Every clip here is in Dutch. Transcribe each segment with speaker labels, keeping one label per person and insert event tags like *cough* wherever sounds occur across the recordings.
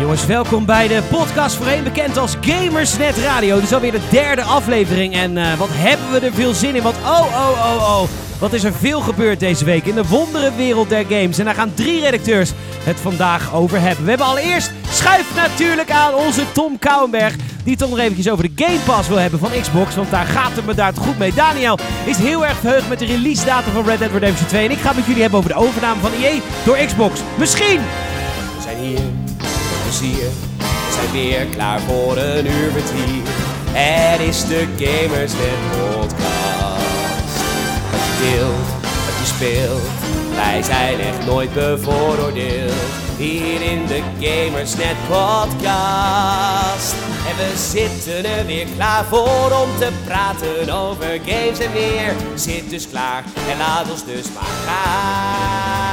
Speaker 1: jongens, welkom bij de podcast voorheen bekend als Gamersnet Radio. Dit is alweer de derde aflevering en eh, wat hebben we er veel zin in. Want oh, oh, oh, oh, wat is er veel gebeurd deze week in de wonderenwereld der games. En daar gaan drie redacteurs het vandaag over hebben. We hebben allereerst schuif natuurlijk aan onze Tom Kouwenberg. Die toch nog eventjes over de Game Pass wil hebben van Xbox. Want daar gaat het me daar goed mee. Daniel is heel erg verheugd met de release datum van Red Dead Redemption 2. En ik ga het met jullie hebben over de overname van EA door Xbox. Misschien
Speaker 2: We zijn hier, We zijn weer klaar voor een uur vertier. Het is de Gamersnet podcast. Wat je deelt, wat je speelt. Wij zijn echt nooit bevooroordeeld. Hier in de Gamersnet podcast. En we zitten er weer klaar voor om te praten over games en weer. Zit dus klaar en laat ons dus maar gaan.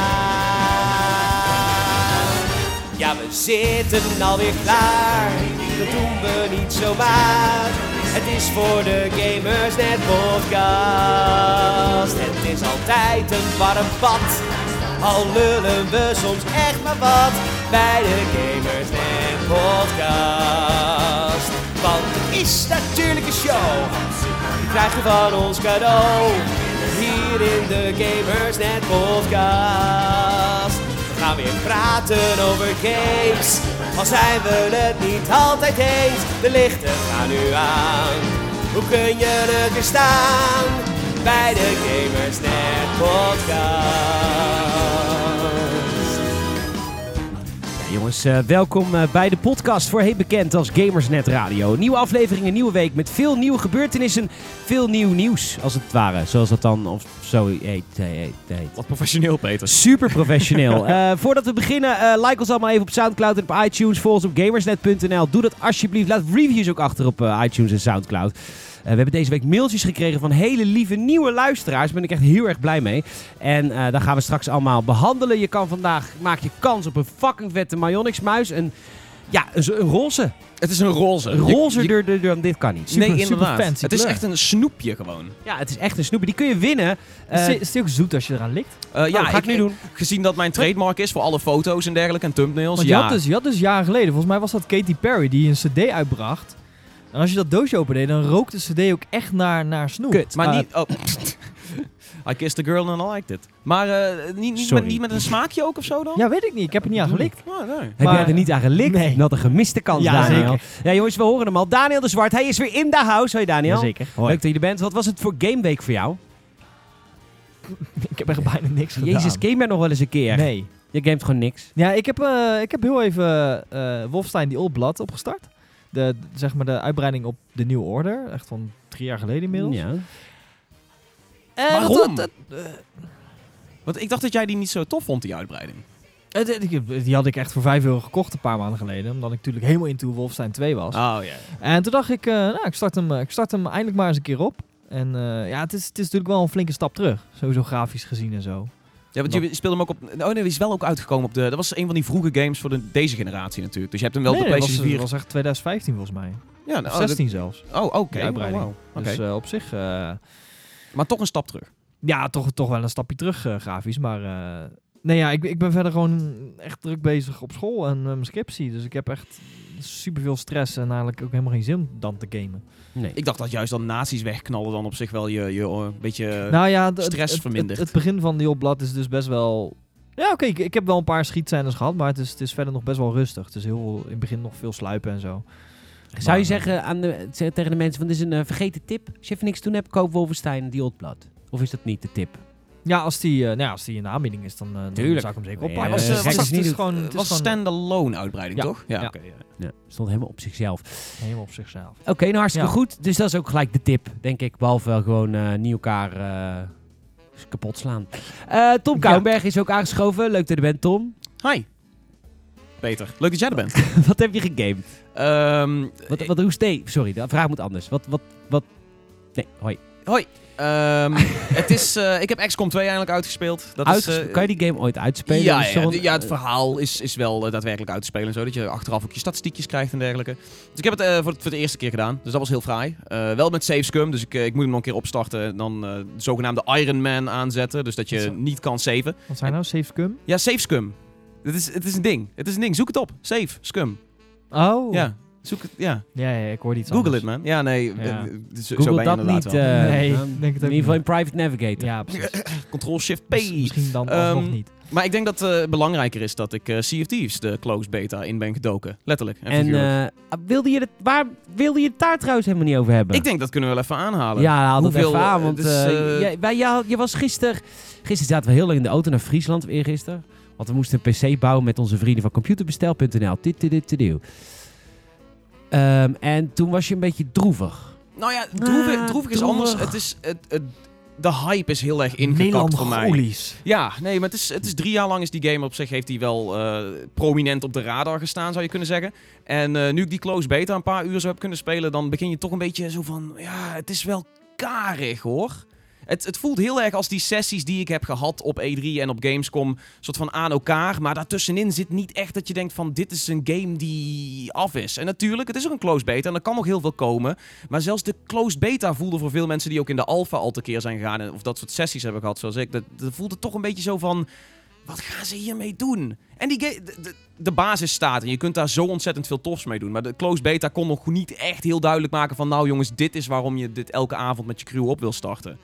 Speaker 2: Ja, we zitten alweer klaar. Dat doen we niet zomaar. Het is voor de Gamers Net podcast. Het is altijd een warm bad. Al lullen we soms echt maar wat bij de Gamers Net podcast. Want het is natuurlijk een show. Die krijg je van ons cadeau. Hier in de Gamers Net podcast. Gaan weer praten over games. Al zijn we het niet altijd eens. De lichten gaan nu aan. Hoe kun je het weer staan? Bij de Gamers Net podcast.
Speaker 1: Jongens, eh, welkom eh, bij de podcast voorheen bekend als Gamersnet Radio. Nieuwe aflevering, een nieuwe week met veel nieuwe gebeurtenissen, veel nieuw nieuws, als het ware. Zoals dat dan of zo heet. heet, heet, heet.
Speaker 3: Wat professioneel, Peter.
Speaker 1: Super professioneel. *laughs* Eh, voordat we beginnen, eh, like ons allemaal even op Soundcloud en op iTunes. Volg ons op gamersnet.nl. Doe dat alsjeblieft. Laat reviews ook achter op eh, iTunes en Soundcloud. Eh, we hebben deze week mailtjes gekregen van hele lieve nieuwe luisteraars. Daar ben ik echt heel erg blij mee. En eh daar gaan we straks allemaal behandelen. Je kan vandaag, maak je kans op een fucking vette Myonix muis. Een, ja, een, een roze.
Speaker 3: Het is een roze.
Speaker 1: Een roze door- dit kan niet.
Speaker 3: nee,
Speaker 4: super fancy
Speaker 3: het is
Speaker 4: kleur.
Speaker 3: echt een snoepje gewoon.
Speaker 1: Ja, het is echt een snoepje. Die kun je winnen. Eh,
Speaker 4: is, is het ook zoet als je eraan likt?
Speaker 3: Eh, ja,
Speaker 1: oh, ga ik nu doen.
Speaker 3: Gezien dat mijn trademark is voor alle foto's en dergelijke en thumbnails.
Speaker 4: Want je,
Speaker 3: ja.
Speaker 4: had dus, je had dus jaren geleden, volgens mij was dat Katy Perry, die een cd uitbracht. En als je dat doosje opende, dan rookt de cd ook echt naar, naar snoep.
Speaker 1: Kut.
Speaker 3: Maar
Speaker 1: Eh,
Speaker 3: niet... Oh. *laughs* I kissed a girl and I liked it. Maar eh, niet, niet, met, niet met een smaakje ook of zo dan?
Speaker 4: Ja, weet ik niet. Ik heb er niet aan gelikt.
Speaker 3: Oh, nee.
Speaker 1: Heb
Speaker 4: Maar-
Speaker 1: jij er niet aan gelikt?
Speaker 4: Nee.
Speaker 1: Dat een gemiste kans,
Speaker 4: Ja,
Speaker 1: Daniel.
Speaker 4: zeker.
Speaker 1: Ja, jongens, we horen hem al. Daniel de Zwart, hij is weer in de house. Hoi, Daniel.
Speaker 4: Jazeker.
Speaker 1: Leuk dat je er bent. Wat was het voor gameweek voor jou? *laughs*
Speaker 4: Ik heb echt bijna niks gedaan.
Speaker 1: Jezus, game jij nog wel eens een keer?
Speaker 4: Nee.
Speaker 1: Je gamet gewoon niks.
Speaker 4: Ja, ik heb, eh, ik heb heel even eh Wolfenstein The Old Blood opgestart. De, zeg maar de uitbreiding op de New Order. Echt van drie jaar geleden inmiddels.
Speaker 1: Ja.
Speaker 4: En
Speaker 3: Waarom?
Speaker 4: dat- dat- eh,
Speaker 3: Want ik dacht dat jij die niet zo tof vond, die uitbreiding.
Speaker 4: eh, die- had ik echt voor 5 euro gekocht een paar maanden geleden. Omdat ik natuurlijk helemaal into Wolfenstein 2 was.
Speaker 3: Oh ja.
Speaker 4: En toen dacht ik, eh, nou, ik start, hem, ik start hem eindelijk maar eens een keer op. En eh, ja, het is, het is natuurlijk wel een flinke stap terug. Sowieso grafisch gezien en zo.
Speaker 3: Ja, want je speelde hem ook op... Oh nee, die is wel ook uitgekomen op de... Dat was een van die vroege games voor de, deze generatie natuurlijk. Dus je hebt hem wel
Speaker 4: nee,
Speaker 3: op de PlayStation 4...
Speaker 4: dat was echt 2015 volgens mij.
Speaker 3: ja, nou,
Speaker 4: Of
Speaker 3: oh, dat-
Speaker 4: 16 zelfs.
Speaker 3: Oh, oké.
Speaker 4: Uitbreiding.
Speaker 3: Oh, wow.
Speaker 4: Dus eh, op zich, eh,
Speaker 3: Maar toch een stap terug.
Speaker 4: ja, toch, toch wel een stapje terug eh, grafisch. Maar nee, ja, ik, ik ben verder gewoon echt druk bezig op school en mijn scriptie. Dus ik heb echt super veel stress en eigenlijk ook helemaal geen zin om dan te gamen.
Speaker 1: Nee.
Speaker 3: Ik dacht dat juist dan nazi's wegknallen dan op zich wel je, je eh, beetje...
Speaker 4: nou ja,
Speaker 3: stress
Speaker 4: het, het,
Speaker 3: vermindert.
Speaker 4: Het, begin van die opblad is dus best wel... Ja, oké, ik, ik heb wel een paar schietscènes gehad, maar het is, het is verder nog best wel rustig. Het is heel, in het begin nog veel sluipen en zo.
Speaker 1: Zou je
Speaker 4: Maar, eh,
Speaker 1: zeggen aan de, tegen de mensen van dit is een eh, vergeten tip? Als je even niks te doen hebt, koop Wolfenstein die Old Blood. Of is dat niet de tip?
Speaker 4: Ja, als die, eh, nou ja, als die in de aanbieding is, dan, eh, dan zou ik hem zeker
Speaker 1: Ja,
Speaker 4: oppakken.
Speaker 1: was,
Speaker 4: het is
Speaker 1: is niet-
Speaker 4: gewoon-
Speaker 3: Het was
Speaker 4: gewoon
Speaker 3: standalone uitbreiding,
Speaker 4: Ja.
Speaker 3: toch? Ja,
Speaker 4: Ja.
Speaker 3: oké. ja.
Speaker 1: Ja, stond helemaal op zichzelf.
Speaker 4: helemaal op zichzelf.
Speaker 1: Oké, nou hartstikke
Speaker 4: Ja.
Speaker 1: goed. Dus dat is ook gelijk de tip, denk ik. Behalve wel gewoon eh, niet elkaar eh, kapot slaan. Eh, Tom
Speaker 4: Ja.
Speaker 1: Kouwenberg is ook aangeschoven. Leuk dat je er bent, Tom.
Speaker 3: Hi. Peter, leuk dat jij er bent. *laughs*
Speaker 1: wat heb je gegamed?
Speaker 3: Ehm,
Speaker 1: Wat, wat, hoe ste- Sorry, de vraag moet anders. Wat, wat, wat... Nee, hoi.
Speaker 3: Hoi. Ehm, *laughs* het is, eh, ik heb XCOM 2 eindelijk uitgespeeld. Dat is, eh,
Speaker 1: kan je die game ooit uitspelen?
Speaker 3: Ja, ja, ja, het verhaal is, is wel eh, daadwerkelijk uit te spelen en zo. Dat je achteraf ook je statistiekjes krijgt en dergelijke. Dus ik heb het voor, voor de eerste keer gedaan. Dus dat was heel fraai. Wel met save scum, dus ik, ik moet hem nog een keer opstarten. En dan de zogenaamde Iron Man aanzetten. Dus dat je
Speaker 4: dat?
Speaker 3: niet kan saven.
Speaker 4: Wat zijn nou? Safe cum?
Speaker 3: Ja, save scum. Het is, het is een ding. Het is een ding. Zoek het op. Save, scum.
Speaker 4: Oh.
Speaker 3: Ja, zoek het. Ja,
Speaker 4: Ja, ja, ik hoorde iets
Speaker 3: Google
Speaker 4: anders.
Speaker 3: it, man. Ja, nee.
Speaker 4: Ja.
Speaker 3: eh, zo- zo
Speaker 1: Google
Speaker 3: ben je
Speaker 1: dat niet.
Speaker 3: wel.
Speaker 1: eh,
Speaker 4: Nee, denk het
Speaker 1: in ieder geval in Private Navigator.
Speaker 4: Ja, *laughs* precies.
Speaker 3: Control-Shift-P.
Speaker 4: Miss- Misschien dan
Speaker 3: Ehm,
Speaker 4: alsnog niet.
Speaker 3: Maar ik denk dat het belangrijker is dat ik eh Sea of Thieves, de closed beta, in ben gedoken. Letterlijk. En,
Speaker 1: eh, wilde je het, waar wilde je het daar trouwens helemaal niet over hebben?
Speaker 3: ik denk dat kunnen we wel even aanhalen.
Speaker 1: Ja, haal dat
Speaker 3: Hoeveel,
Speaker 1: even aan,
Speaker 3: eh,
Speaker 1: want
Speaker 3: dus,
Speaker 1: eh,
Speaker 3: eh,
Speaker 1: jij- wij, jou- je was gisteren... Gisteren zaten we heel lang in de auto naar Friesland, eergisteren. Want we moesten een pc bouwen met onze vrienden van computerbestel.nl. Dit, dit, dit, dit, dit. Ehm, en toen was je een beetje droevig.
Speaker 3: Nou ja, droevig,
Speaker 1: Ah,
Speaker 3: droevig is
Speaker 1: droevig.
Speaker 3: anders. Het is, het, het, de hype is heel erg ingekapt voor mij. Ja, nee, maar het is, het is drie jaar lang is die game op zich heeft hij wel eh, prominent op de radar gestaan, zou je kunnen zeggen. En eh, nu ik die close beta een paar uur zo heb kunnen spelen, dan begin je toch een beetje zo van, ja, het is wel karig hoor. Het, het voelt heel erg als die sessies die ik heb gehad op E3 en op Gamescom, soort van aan elkaar. Maar daartussenin zit niet echt dat je denkt van, dit is een game die af is. En natuurlijk, het is ook een closed beta en er kan nog heel veel komen. Maar zelfs de closed beta voelde voor veel mensen die ook in de alpha al tekeer zijn gegaan, of dat soort sessies hebben gehad zoals ik, dat, dat voelde toch een beetje zo van, wat gaan ze hiermee doen? En die de basis staat en je kunt daar zo ontzettend veel tofs mee doen. Maar de closed beta kon nog niet echt heel duidelijk maken van, nou jongens, dit is waarom je dit elke avond met je crew op wil starten.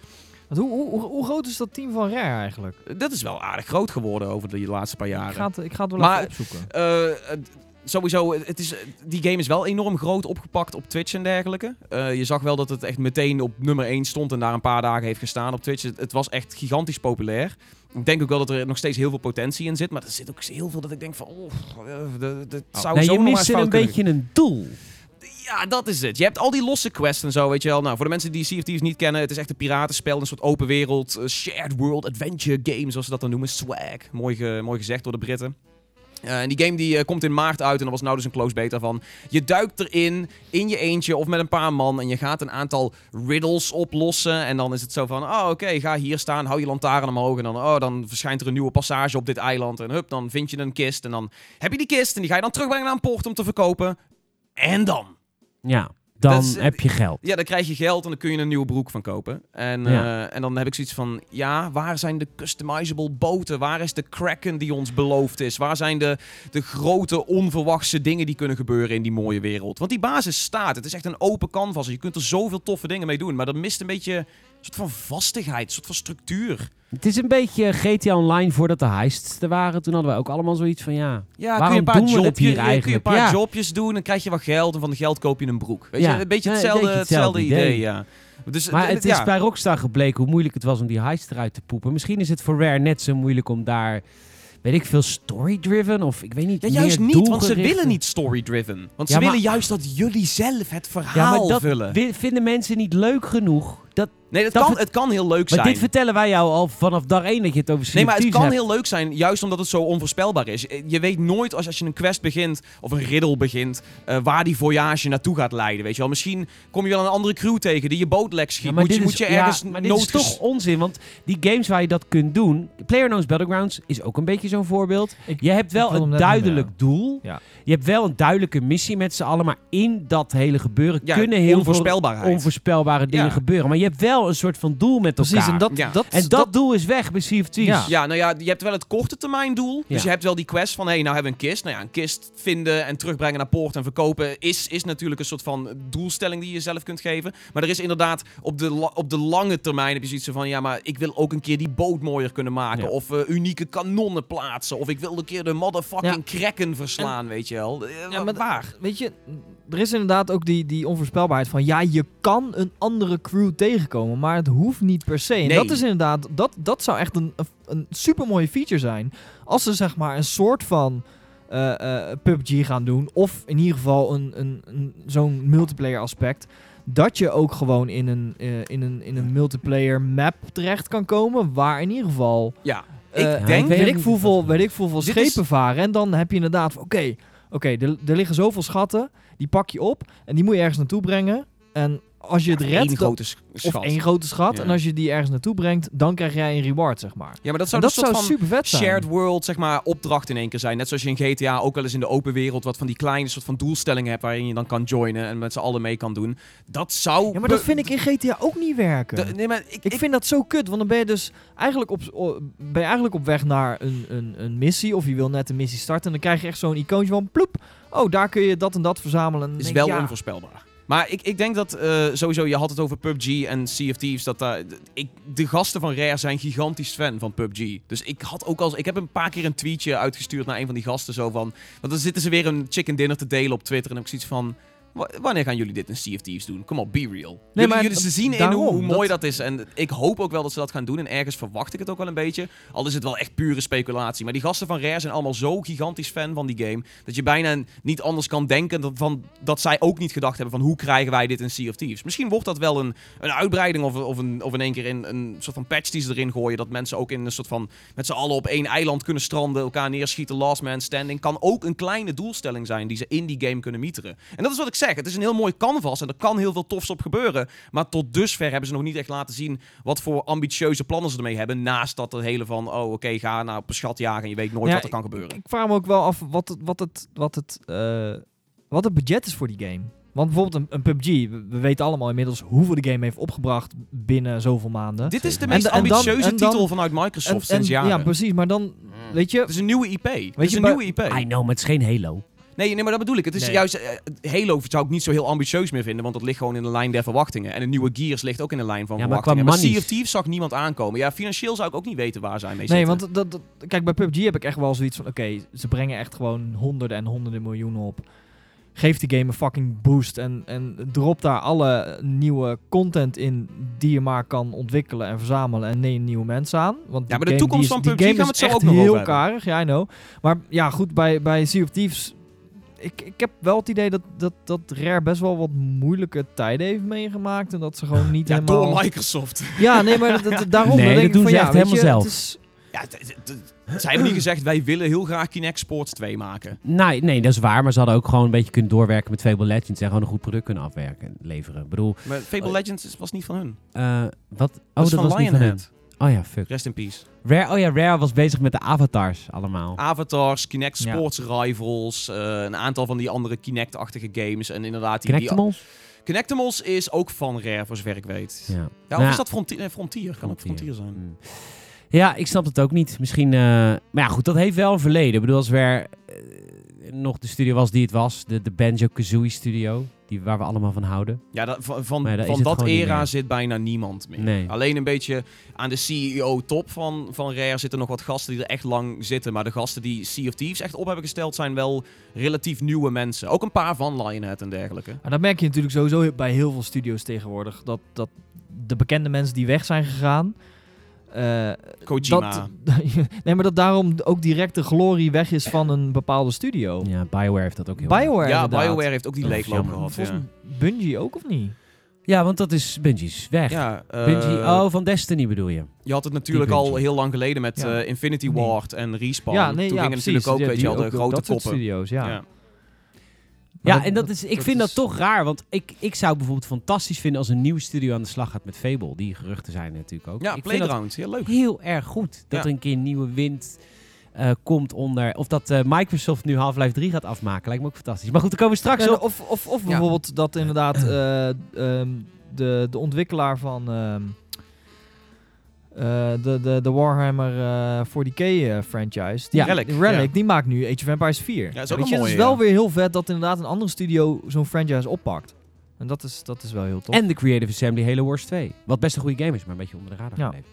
Speaker 4: Want hoe, hoe, hoe, hoe groot is dat team van Rare eigenlijk?
Speaker 3: Dat is wel aardig groot geworden over de laatste paar
Speaker 4: Ik
Speaker 3: jaren.
Speaker 4: ga het, ik ga het wel
Speaker 3: Maar-
Speaker 4: even opzoeken.
Speaker 3: Eh, eh, sowieso, het is, die game is wel enorm groot opgepakt op Twitch en dergelijke. Eh, je zag wel dat het echt meteen op nummer 1 stond en daar een paar dagen heeft gestaan op Twitch. Het, het was echt gigantisch populair. Ik denk ook wel dat er nog steeds heel veel potentie in zit, maar er zit ook heel veel dat ik denk van, oh, eh, dat- dat zou
Speaker 1: nee,
Speaker 3: zo
Speaker 1: je
Speaker 3: fout
Speaker 1: een
Speaker 3: kunnen
Speaker 1: beetje een doel.
Speaker 3: Ja, dat is het. Je hebt al die losse quests en zo, weet je wel. Nou, voor de mensen die Sea of Thieves niet kennen, het is echt een piratenspel, een soort open wereld, eh, shared world adventure game, zoals ze dat dan noemen. Swag. Mooi, mooi gezegd door de Britten. Eh, en die game die eh, komt in maart uit en er was nou dus een close beta van. Je duikt erin, in je eentje of met een paar man en je gaat een aantal riddles oplossen. En dan is het zo van, oh oké, ga hier staan, hou je lantaarn omhoog. En dan, oh, dan verschijnt er een nieuwe passage op dit eiland. En hup, dan vind je een kist. En dan heb je die kist en die ga je dan terugbrengen naar een poort om te verkopen. En dan?
Speaker 1: Ja, dan
Speaker 3: is,
Speaker 1: heb je geld.
Speaker 3: Ja, dan krijg je geld en dan kun je een nieuwe broek van kopen. En,
Speaker 1: Ja.
Speaker 3: eh, en dan heb ik zoiets van, ja, waar zijn de customizable boten? Waar is de Kraken die ons beloofd is? Waar zijn de, de grote onverwachte dingen die kunnen gebeuren in die mooie wereld? Want die basis staat. Het is echt een open canvas. Je kunt er zoveel toffe dingen mee doen. Maar dat mist een beetje soort van vastigheid, een soort van structuur.
Speaker 1: Het is een beetje GTA Online voordat de heists er waren. Toen hadden we ook allemaal zoiets van, ja...
Speaker 3: Ja,
Speaker 1: Waarom
Speaker 3: kun je een paar,
Speaker 1: doen hier
Speaker 3: kun je een paar
Speaker 1: Ja.
Speaker 3: jobjes doen, dan krijg je wat geld en van de geld koop je een broek. Weet
Speaker 1: Ja.
Speaker 3: je, een beetje
Speaker 1: Ja,
Speaker 3: hetzelfde, hetzelfde
Speaker 1: hetzelfde
Speaker 3: idee,
Speaker 1: idee.
Speaker 3: ja. Dus,
Speaker 1: Maar
Speaker 3: d-
Speaker 1: het
Speaker 3: ja.
Speaker 1: is bij Rockstar gebleken hoe moeilijk het was om die heist eruit te poepen. Misschien is het voor Rare net zo moeilijk om daar, weet ik veel, story-driven of ik weet niet,
Speaker 3: Ja, juist niet, want ze willen niet story-driven. Want
Speaker 1: Ja,
Speaker 3: ze
Speaker 1: maar-
Speaker 3: willen juist dat jullie zelf het
Speaker 1: Ja,
Speaker 3: verhaal
Speaker 1: maar dat
Speaker 3: vullen.
Speaker 1: vinden mensen niet leuk genoeg. Dat,
Speaker 3: Nee, het
Speaker 1: dat
Speaker 3: kan, het kan heel leuk
Speaker 1: maar
Speaker 3: zijn.
Speaker 1: dit vertellen wij jou al vanaf dag één dat je het over
Speaker 3: Nee, maar het kan
Speaker 1: hebt.
Speaker 3: heel leuk zijn, juist omdat het zo onvoorspelbaar is. Je weet nooit als, als je een quest begint, of een riddle begint, eh, waar die voyage naartoe gaat leiden. Weet je wel? Misschien kom je wel een andere crew tegen die je boot lek schiet.
Speaker 1: Ja, maar
Speaker 3: moet, je,
Speaker 1: dit
Speaker 3: moet je
Speaker 1: is- ja,
Speaker 3: ergens
Speaker 1: maar dit is toch onzin, want die games waar je dat kunt doen... PlayerUnknown's Battlegrounds is ook een beetje zo'n voorbeeld.
Speaker 4: Ik-
Speaker 1: Je hebt wel een duidelijk doel.
Speaker 4: Ja.
Speaker 1: Je hebt wel een duidelijke missie met z'n allen, maar in dat hele gebeuren
Speaker 3: Ja,
Speaker 1: kunnen heel veel onvoorspelbare dingen
Speaker 3: Ja.
Speaker 1: gebeuren. Maar je hebt wel een soort van doel met
Speaker 4: Precies,
Speaker 1: elkaar.
Speaker 4: en dat,
Speaker 3: Ja.
Speaker 4: dat,
Speaker 1: En dat, doel is weg bij Sea of Thieves.
Speaker 4: Ja.
Speaker 3: Ja, nou ja, je hebt wel het korte termijn doel. Dus
Speaker 1: Ja.
Speaker 3: je hebt wel die quest van, hé, hey, nou hebben we een kist. Nou ja, een kist vinden en terugbrengen naar poort en verkopen is, is natuurlijk een soort van doelstelling die je zelf kunt geven. Maar er is inderdaad, op de, op de lange termijn heb je zoiets van, ja, maar ik wil ook een keer die boot mooier kunnen maken.
Speaker 1: Ja.
Speaker 3: Of eh, unieke kanonnen plaatsen. Of ik wil een keer de motherfucking kraken verslaan, weet je Eh,
Speaker 4: Ja, maar
Speaker 3: waar?
Speaker 4: Weet je, er is inderdaad ook die, die onvoorspelbaarheid van... Ja, je kan een andere crew tegenkomen, maar het hoeft niet per se. En
Speaker 3: Nee.
Speaker 4: dat is inderdaad... Dat, dat zou echt een, een, supermooie feature zijn. Als ze zeg maar een soort van eh, eh, PUBG gaan doen. Of in ieder geval een, een, een, zo'n multiplayer aspect. Dat je ook gewoon in een, eh, in, een, in een multiplayer map terecht kan komen. Waar in ieder geval...
Speaker 3: Ja, ik denk...
Speaker 1: weet
Speaker 4: ik hoeveel, weet ik hoeveel schepen
Speaker 3: is-
Speaker 4: varen. En dan heb je inderdaad van, oké, er, er liggen zoveel schatten. Die pak je op en die moet je ergens naartoe brengen. En als je het redt, dan-
Speaker 3: grote s-
Speaker 4: of
Speaker 3: schat.
Speaker 4: één grote schat,
Speaker 3: Ja.
Speaker 4: en als je die ergens naartoe brengt, dan krijg jij een reward, zeg maar.
Speaker 3: Ja, maar dat zou
Speaker 4: dat
Speaker 3: soort
Speaker 4: zou super vet zijn.
Speaker 3: shared world, zeg maar, opdracht in één keer zijn. Net zoals je in GTA ook wel eens in de open wereld wat van die kleine soort van doelstellingen hebt waarin je dan kan joinen en met z'n allen mee kan doen. Dat zou...
Speaker 4: Ja, maar dat vind ik in GTA ook niet werken.
Speaker 3: Nee, maar ik,
Speaker 4: Ik vind dat zo kut, want dan ben je dus eigenlijk op, ben je eigenlijk op weg naar een, een, een missie. Of je wil net een missie starten. En dan krijg je echt zo'n icoontje van ploep. Oh, daar kun je dat en dat verzamelen. En dan
Speaker 3: is wel
Speaker 4: ja,
Speaker 3: onvoorspelbaar. Maar ik, ik denk dat eh, sowieso, je had het over PUBG en Sea of Thieves. Dat, ik, de gasten van Rare zijn gigantisch fan van PUBG. Dus ik had ook al. Ik heb een paar keer een tweetje uitgestuurd naar een van die gasten. Zo van. Want dan zitten ze weer een chicken dinner te delen op Twitter. En dan heb ik zoiets van. "Wa- Wanneer gaan jullie dit in Sea of Thieves doen? Kom op, be real. jullie,
Speaker 4: maar
Speaker 3: jullie, ze zien in hoe, hoe mooi
Speaker 4: dat-
Speaker 3: dat... is. En ik hoop ook wel dat ze dat gaan doen. En ergens verwacht ik het ook wel een beetje. Al is het wel echt pure speculatie. Maar die gasten van Rare zijn allemaal zo gigantisch fan van die game. Dat je bijna niet anders kan denken dat, van, dat zij ook niet gedacht hebben van hoe krijgen wij dit in Sea of Thieves. Misschien wordt dat wel een, een uitbreiding of, of, een, of in één keer in een soort van patch die ze erin gooien. Dat mensen ook in een soort van met z'n allen op één eiland kunnen stranden, elkaar neerschieten, last man standing. Kan ook een kleine doelstelling zijn die ze in die game kunnen mieteren. En dat is wat ik zeg. Het is een heel mooi canvas en er kan heel veel tofs op gebeuren. Maar tot dusver hebben ze nog niet echt laten zien wat voor ambitieuze plannen ze ermee hebben. Naast dat het hele van, oh oké, ga nou op een schat jagen en je weet nooit
Speaker 4: Ja,
Speaker 3: wat er kan gebeuren.
Speaker 4: Ik vraag me ook wel af wat het, wat het, wat het, eh, wat het budget is voor die game. Want bijvoorbeeld een, een PUBG, we, we weten allemaal inmiddels hoeveel de game heeft opgebracht binnen zoveel maanden.
Speaker 3: Dit is de
Speaker 4: En
Speaker 3: meest
Speaker 4: da- en dan-
Speaker 3: ambitieuze
Speaker 4: en dan-
Speaker 3: titel vanuit Microsoft sinds jaren.
Speaker 4: Ja, precies. Maar dan, weet je,
Speaker 3: Het is een nieuwe IP. Het is
Speaker 4: je,
Speaker 3: een
Speaker 4: maar-
Speaker 3: nieuwe IP.
Speaker 1: I know, maar het is geen Halo.
Speaker 3: Nee, nee, maar dat bedoel ik. Het is
Speaker 4: Nee.
Speaker 3: juist... eh, Halo zou ik niet zo heel ambitieus meer vinden, want dat ligt gewoon in de lijn der verwachtingen. En een nieuwe Gears ligt ook in de lijn van
Speaker 1: Ja, maar
Speaker 3: verwachtingen.
Speaker 1: qua
Speaker 3: Maar, Sea
Speaker 1: monies-
Speaker 3: of Thieves zag niemand aankomen. Ja, financieel zou ik ook niet weten waar zij mee
Speaker 4: Nee,
Speaker 3: zitten.
Speaker 4: want dat, dat, kijk, bij PUBG heb ik echt wel zoiets van... Oké, ze brengen echt gewoon honderden en honderden miljoenen op. Geef die game een fucking boost en, en drop daar alle nieuwe content in die je maar kan ontwikkelen en verzamelen en neem nieuwe mensen aan. Want
Speaker 3: Ja, maar de toekomst
Speaker 4: die is-
Speaker 3: van
Speaker 4: die
Speaker 3: PUBG
Speaker 4: game
Speaker 3: gaan we het zo ook nog
Speaker 4: heel karig, ja, I know. Maar ja, goed, bij, bij Sea of Thieves... Ik, ik heb wel het idee dat, dat, dat Rare best wel wat moeilijke tijden heeft meegemaakt. En dat ze gewoon *laughs* niet
Speaker 3: Ja,
Speaker 4: helemaal...
Speaker 3: door Microsoft.
Speaker 4: Ja, nee, maar dat, dat- daarom
Speaker 1: Nee,
Speaker 4: dan
Speaker 1: dat
Speaker 4: denk ik
Speaker 1: doen
Speaker 4: van,
Speaker 1: ze
Speaker 4: ja,
Speaker 1: echt helemaal
Speaker 4: je,
Speaker 1: zelf.
Speaker 4: is-
Speaker 3: Ja, zij hebben niet gezegd, wij willen heel graag Kinect Sports 2 maken.
Speaker 1: Nee, nee, dat is waar. Maar ze hadden ook gewoon een beetje kunnen doorwerken met Fable Legends. En gewoon een goed product kunnen afwerken en leveren. Ik bedoel,
Speaker 3: Maar Fable
Speaker 1: Oh.
Speaker 3: Legends was niet van hun.
Speaker 1: eh, wat? Oh,
Speaker 3: Dat
Speaker 1: was niet van hun. Oh ja, fuck.
Speaker 3: Rest in peace.
Speaker 1: Rare, oh ja, Rare was bezig met de avatars allemaal.
Speaker 3: Avatars, Kinect
Speaker 4: Ja.
Speaker 3: Sports Rivals, eh, een aantal van die andere Kinect-achtige games. En inderdaad, die, die
Speaker 1: Kinectimals?
Speaker 3: Kinectimals is ook van Rare, voor zover ik weet. Ja,
Speaker 1: Ja.
Speaker 3: of
Speaker 1: Nou,
Speaker 3: is dat Frontier? Nee, Frontier. Kan ook
Speaker 1: Frontier.
Speaker 3: Zijn.
Speaker 1: Hmm. Ja, ik snap het ook niet. Misschien... eh, maar ja, goed, dat heeft wel een verleden. Ik bedoel, als Rare eh, nog de studio was die het was. De, de Banjo-Kazooie studio. Die, waar we allemaal van houden.
Speaker 3: Ja, dat, van, van, dat era zit bijna niemand meer.
Speaker 1: Nee.
Speaker 3: Alleen een beetje aan de CEO-top van, van Rare zitten nog wat gasten die er echt lang zitten. Maar de gasten die Sea of Thieves echt op hebben gesteld zijn wel relatief nieuwe mensen. Ook een paar van Lionhead en dergelijke.
Speaker 4: Maar dat merk je natuurlijk sowieso bij heel veel studio's tegenwoordig. Dat, dat de bekende mensen die weg zijn gegaan. Eh,
Speaker 3: Kojima.
Speaker 4: Dat, *laughs* nee, maar dat daarom ook direct de glorie weg is van een bepaalde studio.
Speaker 1: Ja, Bioware heeft dat ook heel
Speaker 4: Bioware
Speaker 3: ja,
Speaker 4: inderdaad.
Speaker 3: BioWare heeft ook die leegloop gehad.
Speaker 4: Volgens
Speaker 3: Ja,
Speaker 4: mij Bungie ook of niet?
Speaker 1: Ja, want dat is Bungie's weg.
Speaker 3: ja eh,
Speaker 1: Bungie, oh, van Destiny bedoel je?
Speaker 3: je had het natuurlijk al heel lang geleden met
Speaker 4: Ja.
Speaker 3: eh, Infinity
Speaker 4: Nee.
Speaker 3: Ward en Respawn.
Speaker 4: ja, nee,
Speaker 3: Toen
Speaker 4: ja,
Speaker 3: gingen
Speaker 4: precies.
Speaker 3: natuurlijk ook,
Speaker 4: Ja,
Speaker 3: weet je
Speaker 4: die
Speaker 3: wel, de grote
Speaker 4: dat
Speaker 3: koppen.
Speaker 4: studio's, ja.
Speaker 3: Ja.
Speaker 1: En dat is, ik
Speaker 4: dat
Speaker 1: vind
Speaker 4: is-
Speaker 1: dat toch raar, want ik, ik zou het bijvoorbeeld fantastisch vinden als een nieuwe studio aan de slag gaat met Fable. Die geruchten zijn natuurlijk ook.
Speaker 3: Ja,
Speaker 1: ik vind dat
Speaker 3: Playground. Heel leuk.
Speaker 1: heel erg goed dat
Speaker 3: Ja.
Speaker 1: er een keer nieuwe wind eh, komt onder. Of dat eh, Microsoft nu Half-Life 3 gaat afmaken, lijkt me ook fantastisch. Maar goed, daar komen we straks
Speaker 4: Ja,
Speaker 1: op.
Speaker 4: of, of, of
Speaker 3: Ja.
Speaker 4: bijvoorbeeld dat inderdaad *clears throat* eh, ehm, de, de ontwikkelaar van ehm, eh, de, de, de Warhammer eh 40k eh, franchise, die,
Speaker 1: Ja.
Speaker 3: Relic,
Speaker 4: die, Relic
Speaker 3: ja.
Speaker 4: die maakt nu Age of Empires 4.
Speaker 3: Ja, dat is ook
Speaker 4: Weet
Speaker 3: een
Speaker 4: je, het is wel
Speaker 3: ja.
Speaker 4: weer heel vet dat inderdaad een andere studio zo'n franchise oppakt. En dat is, dat is wel heel tof.
Speaker 1: En de Creative Assembly Halo Wars 2. Wat best een goede game is, maar een beetje onder de radar
Speaker 4: Ja.
Speaker 1: gebleven.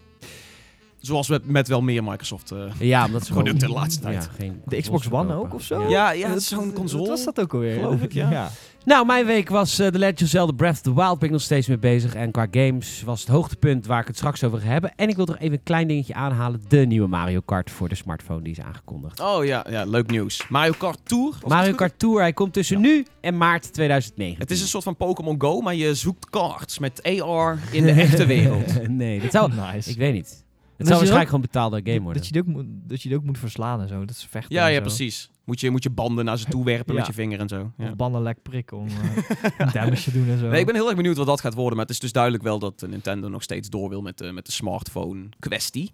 Speaker 3: Zoals met, met wel meer Microsoft. eh.
Speaker 1: Ja, omdat ze
Speaker 3: Producten
Speaker 1: gewoon-
Speaker 3: de laatste tijd.
Speaker 1: Ja, geen
Speaker 4: de Xbox One ook of zo?
Speaker 1: Ja.
Speaker 3: Ja, ja,
Speaker 4: Dat-
Speaker 3: zo'n
Speaker 4: dat-
Speaker 3: console.
Speaker 4: Wat was dat ook alweer?
Speaker 3: Geloof ik, ja. *laughs*
Speaker 1: Nou, mijn week was eh The Legend of Zelda Breath of the Wild. Ben ik nog steeds mee bezig. En qua games was het hoogtepunt waar ik het straks over ga hebben. En ik wil toch even een klein dingetje aanhalen. De nieuwe Mario Kart voor de smartphone die is aangekondigd.
Speaker 3: Oh ja, ja, leuk nieuws. Mario Kart Tour. het
Speaker 1: Mario? Kart Tour, hij komt tussen nu en maart 2009.
Speaker 3: Het is een soort van Pokémon Go, maar je zoekt cards met AR in de echte *laughs* wereld.
Speaker 1: nee, dat zou...
Speaker 4: Nice.
Speaker 1: Ik weet niet. Het
Speaker 4: dat
Speaker 1: zou waarschijnlijk gewoon betaalde game worden.
Speaker 4: Dat je, die ook moet, dat je die ook moet verslaan en zo. Dat is vechten
Speaker 3: Ja,
Speaker 4: en
Speaker 3: ja,
Speaker 4: zo.
Speaker 3: precies. Moet je, moet je banden naar ze toe werpen
Speaker 4: Ja.
Speaker 3: met je vinger en zo. Ja.
Speaker 4: Of banden lek prikken om eh, *laughs* damage te doen en zo.
Speaker 3: Nee, ik ben heel erg benieuwd wat dat gaat worden. Maar het is dus duidelijk wel dat Nintendo nog steeds door wil met, de met de smartphone kwestie.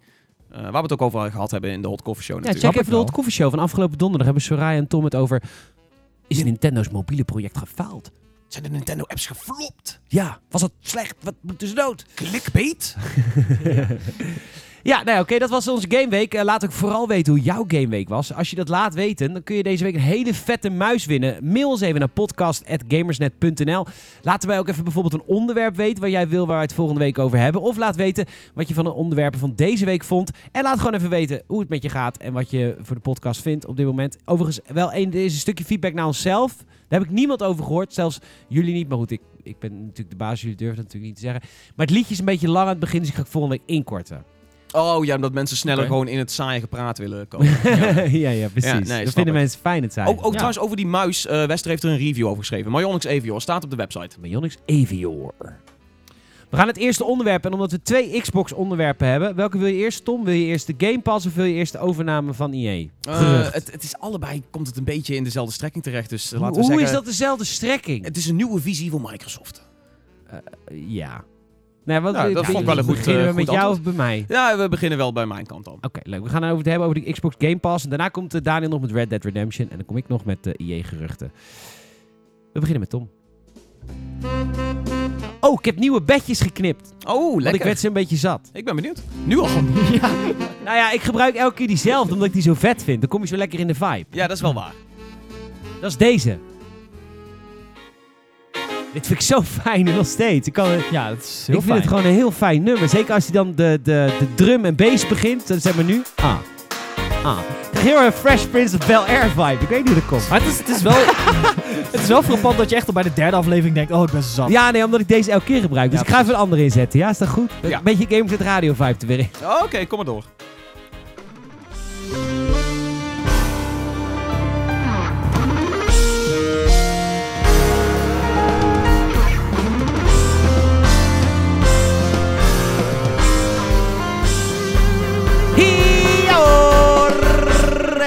Speaker 3: Eh, waar we het ook over gehad hebben in de Hot Coffee Show
Speaker 1: Ja,
Speaker 3: natuurlijk.
Speaker 1: check
Speaker 4: ik
Speaker 1: even de. Hot Coffee Show van afgelopen donderdag. Hebben Soraya en Tom het over... Is Nintendo's mobiele project gefaald?
Speaker 3: Zijn de Nintendo apps geflopt?
Speaker 1: Ja, was het slecht? Wat moet dus dood?
Speaker 3: Clickbait? *laughs* *laughs*
Speaker 1: Ja, nou oké, dat was onze gameweek. Eh, laat ook vooral weten hoe jouw gameweek was. Als je dat laat weten, dan kun je deze week een hele vette muis winnen. Mail ons even naar podcast.gamersnet.nl. Laten wij ook even bijvoorbeeld een onderwerp weten waar jij wil waar we het volgende week over hebben. Of laat weten wat je van de onderwerpen van deze week vond. En laat gewoon even weten hoe het met je gaat en wat je voor de podcast vindt op dit moment. Overigens, wel een, is een stukje feedback naar onszelf. Daar heb ik niemand over gehoord, zelfs jullie niet. Maar goed, ik, ik ben natuurlijk de baas, jullie durven natuurlijk niet te zeggen. Maar het liedje is een beetje lang aan het begin, dus ik ga het volgende week inkorten.
Speaker 3: Oh ja, omdat mensen sneller gewoon in het saaie gepraat willen komen. *laughs*
Speaker 1: ja. ja, precies.
Speaker 3: Ja, nee,
Speaker 1: dat vinden
Speaker 3: ik.
Speaker 1: mensen fijn het zijn.
Speaker 3: ook ook
Speaker 4: Ja.
Speaker 3: trouwens over die muis. eh Wester heeft er een review over geschreven. Myonix Avior staat op de website.
Speaker 1: Myonix Avior. We gaan het eerste onderwerp. En omdat we twee Xbox onderwerpen hebben. Welke wil je eerst, Tom? Wil je eerst de Game Pass of wil je eerst de overname van EA?
Speaker 3: Eh, het, het is allebei, komt het een beetje in dezelfde strekking terecht. Dus eh,
Speaker 1: Hoe,
Speaker 3: laten we
Speaker 1: hoe
Speaker 3: zeggen,
Speaker 1: is dat dezelfde strekking?
Speaker 3: Het is een nieuwe visie van Microsoft.
Speaker 1: ja. Nee, wat,
Speaker 3: Nou, dat vond ik wel een goed,
Speaker 1: Beginnen we
Speaker 3: eh,
Speaker 1: met jou
Speaker 3: antwoord.
Speaker 1: of bij mij?
Speaker 3: Ja, we beginnen wel bij mijn kant dan.
Speaker 1: Oké, leuk. We gaan het over het hebben over de Xbox Game Pass. En daarna komt eh, Daniel nog met Red Dead Redemption. En dan kom ik nog met de EA-geruchten. We beginnen met Tom. Oh, ik heb nieuwe bedjes geknipt.
Speaker 3: Oh,
Speaker 1: Want ik
Speaker 3: lekker.
Speaker 1: werd ze een beetje zat.
Speaker 3: Ik ben benieuwd. Nu al. *laughs*
Speaker 1: ja. Nou ja, ik gebruik elke keer diezelfde omdat ik die zo vet vind. Dan kom je zo lekker in de vibe.
Speaker 3: Ja, dat is wel waar.
Speaker 1: Dat is deze. Dit vind ik zo fijn nog steeds. Ik, kan,
Speaker 4: Ja, dat is heel
Speaker 1: ik vind
Speaker 4: fijn.
Speaker 1: het gewoon een heel fijn nummer. Zeker als hij dan de, de, de drum en bass begint. Dan zeg maar nu. Ah. Ah. Heel erg Fresh Prince of Bel-Air vibe. Ik weet niet hoe dat komt.
Speaker 4: Maar het is, het, is wel, *laughs* het is wel frappant dat je echt al bij de derde aflevering denkt, oh, ik ben zat.
Speaker 1: Ja, nee, omdat ik deze elke keer gebruik. Dus
Speaker 4: Ja,
Speaker 1: ik ga even een andere inzetten. Ja, is dat goed?
Speaker 3: Ja.
Speaker 1: Een beetje Games met Radio vibe te weer in.
Speaker 3: Oké, kom maar door.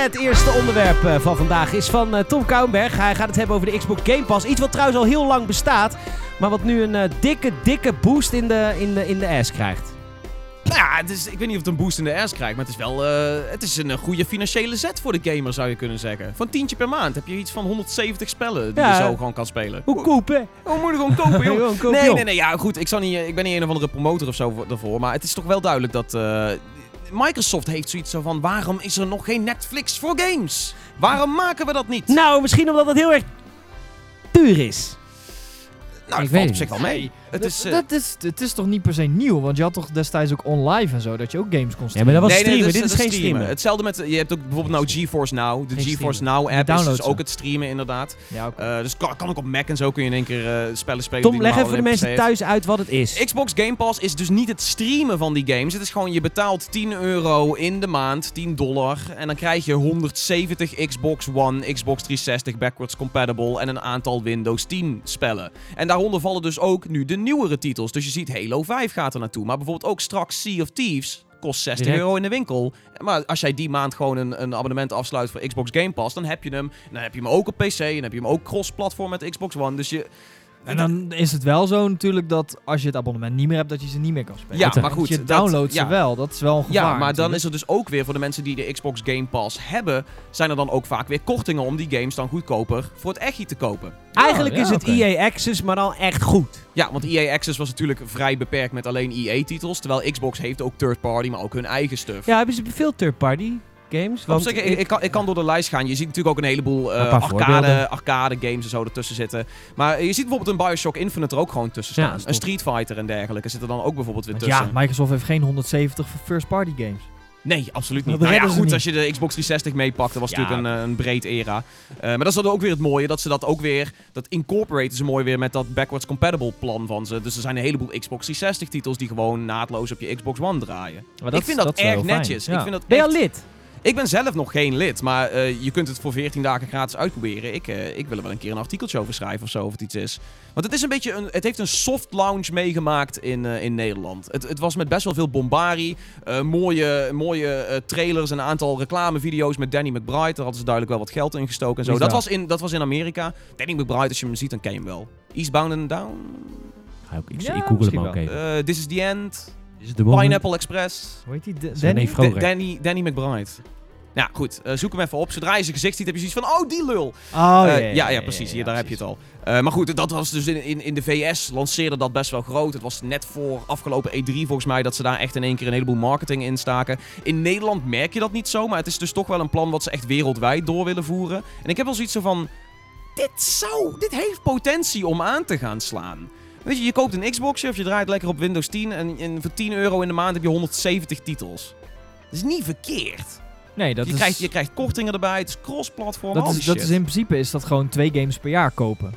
Speaker 1: Het eerste onderwerp eh, van vandaag is van eh, Tom Kouwenberg. Hij gaat het hebben over de Xbox Game Pass. Iets wat trouwens al heel lang bestaat. Maar wat nu een eh, dikke, dikke boost in de, in de, in de ass krijgt.
Speaker 3: Nou ja, het is, ik weet niet of het een boost in de ass krijgt, maar het is wel het is een goede financiële zet voor de gamer, zou je kunnen zeggen. Van tientje per maand heb je iets van 170 spellen die
Speaker 1: Ja.
Speaker 3: je zo gewoon kan spelen.
Speaker 1: Hoe kopen?
Speaker 3: Hoe moet je gewoon kopen, joh? *laughs*
Speaker 1: Gewoon kopen,
Speaker 3: Nee,
Speaker 1: joh.
Speaker 3: nee, nee. Ja, goed. Ik, zal niet, ik ben niet een of andere promotor of zo voor- daarvoor. Maar het is toch wel duidelijk dat... Microsoft heeft zoiets zo van... Waarom is er nog geen Netflix voor games? Waarom maken we dat niet?
Speaker 1: Nou, misschien omdat het heel erg duur is.
Speaker 3: Nou,
Speaker 1: ik
Speaker 3: valt
Speaker 1: weet
Speaker 3: op
Speaker 1: het
Speaker 3: zich wel mee. Het is... eh,
Speaker 4: dat is, het is toch niet per se nieuw? Want je had toch destijds ook online en zo, dat je ook games kon
Speaker 1: Ja,
Speaker 4: streamen?
Speaker 1: maar dat was
Speaker 3: nee, nee,
Speaker 1: streamen. Dit is geen streamen.
Speaker 3: Hetzelfde met... Je hebt ook bijvoorbeeld nou GeForce Now. De
Speaker 1: Geen
Speaker 3: GeForce
Speaker 1: streamen.
Speaker 3: Now app is dus
Speaker 4: ze.
Speaker 3: ook het streamen inderdaad.
Speaker 4: Ja.
Speaker 3: Eh, dus kan, kan ook op Mac en zo kun je in één keer eh, spellen spelen.
Speaker 1: Tom, leg even voor de mensen thuis uit wat het is.
Speaker 3: Xbox Game Pass is dus niet het streamen van die games. Het is gewoon, je betaalt 10 euro in de maand, 10 dollar. En dan krijg je 170 Xbox One, Xbox 360 backwards compatible en een aantal Windows 10 spellen. En daaronder vallen dus ook nu de nieuwere titels. Dus je ziet Halo 5 gaat er naartoe. Maar bijvoorbeeld ook straks Sea of Thieves. Kost 60
Speaker 1: Direct.
Speaker 3: euro in de winkel. Maar als jij die maand gewoon een, een abonnement afsluit voor Xbox Game Pass, dan heb je hem. Dan heb je hem ook op PC en dan heb je hem ook cross-platform met Xbox One. Dus je,
Speaker 4: En dan is het wel zo natuurlijk dat als je het abonnement niet meer hebt, dat je ze niet meer kan spelen.
Speaker 3: Ja, maar goed,
Speaker 4: Je
Speaker 3: dat-
Speaker 4: downloadt
Speaker 3: ja.
Speaker 4: ze wel, dat is wel een gevaar.
Speaker 3: Ja, maar dan is er dus ook weer voor de mensen die de Xbox Game Pass hebben, zijn er dan ook vaak weer kortingen om die games dan goedkoper voor het echtje te kopen.
Speaker 1: Eigenlijk
Speaker 4: ja,
Speaker 1: is het. EA Access, maar dan echt goed.
Speaker 3: Ja, want EA Access was natuurlijk vrij beperkt met alleen EA-titels, terwijl Xbox heeft ook third party, maar ook hun eigen stuff.
Speaker 1: Ja, hebben ze veel third-party games?
Speaker 3: Zich, ik, ik, kan, ik kan door de lijst gaan. Je ziet natuurlijk ook een heleboel eh,
Speaker 1: Een
Speaker 3: arcade, games en zo ertussen zitten. Maar je ziet bijvoorbeeld een Bioshock Infinite er ook gewoon tussen staan. een. Street Fighter en dergelijke zit er dan ook bijvoorbeeld weer
Speaker 4: Want
Speaker 3: tussen.
Speaker 4: ja, Microsoft heeft geen 170 first-party games.
Speaker 3: Nee, absoluut niet. Nou ja, goed, als je de Xbox 360 meepakt, dat was
Speaker 1: Ja.
Speaker 3: natuurlijk een, eh, een breed era. Eh, maar dat is dan ook weer het mooie, dat ze dat ook weer, dat incorporaten ze mooi weer met dat backwards compatible plan van ze. Dus er zijn een heleboel Xbox 360 titels die gewoon naadloos op je Xbox One draaien.
Speaker 4: Maar dat
Speaker 3: ik vind dat, erg netjes.
Speaker 4: Ja.
Speaker 3: Ik vind dat
Speaker 1: Ben je al lid?
Speaker 3: Ik ben zelf nog geen lid, maar eh, je kunt het voor 14 dagen gratis uitproberen. Ik, eh, ik wil er wel een keer een artikeltje over schrijven of zo, of het iets is. Want het is een beetje een, het heeft een soft launch meegemaakt in, eh, in Nederland. Het, het was met best wel veel bombarie, eh, mooie, mooie eh, trailers en een aantal reclamevideo's met Danny McBride. Daar hadden ze duidelijk wel wat geld in gestoken en zo. Dat was, in, dat was in Amerika. Danny McBride, als je hem ziet, dan ken je hem wel. Eastbound and Down,
Speaker 1: Ga ik, ik,
Speaker 4: Ja,
Speaker 1: ik google hem ook even.
Speaker 3: eh, This is the End,
Speaker 1: Is?
Speaker 3: Pineapple Express.
Speaker 4: Hoe heet die? Danny?
Speaker 3: Danny, Danny McBride. Nou goed, eh, zoek hem even op. Zodra je zijn gezicht ziet, heb je zoiets van, oh, die lul.
Speaker 4: Oh,
Speaker 3: Eh, ja, ja, precies. Hier, daar heb je het al. Eh, maar goed, dat was dus in, in, in de VS lanceerde dat best wel groot. Het was net voor afgelopen E3 volgens mij dat ze daar echt in één keer een heleboel marketing in staken. In Nederland merk je dat niet zo, maar het is dus toch wel een plan wat ze echt wereldwijd door willen voeren. En ik heb wel zoiets zo van, dit zou, dit heeft potentie om aan te gaan slaan. Weet je, je koopt een Xboxje of je draait lekker op Windows 10 en, en voor 10 euro in de maand heb je 170 titels. Dat is niet verkeerd.
Speaker 4: Nee, dat
Speaker 3: je,
Speaker 4: is...
Speaker 3: krijgt, je krijgt kortingen erbij, het is cross-platform,
Speaker 4: dat, is, dat is in principe is dat gewoon twee games per jaar kopen.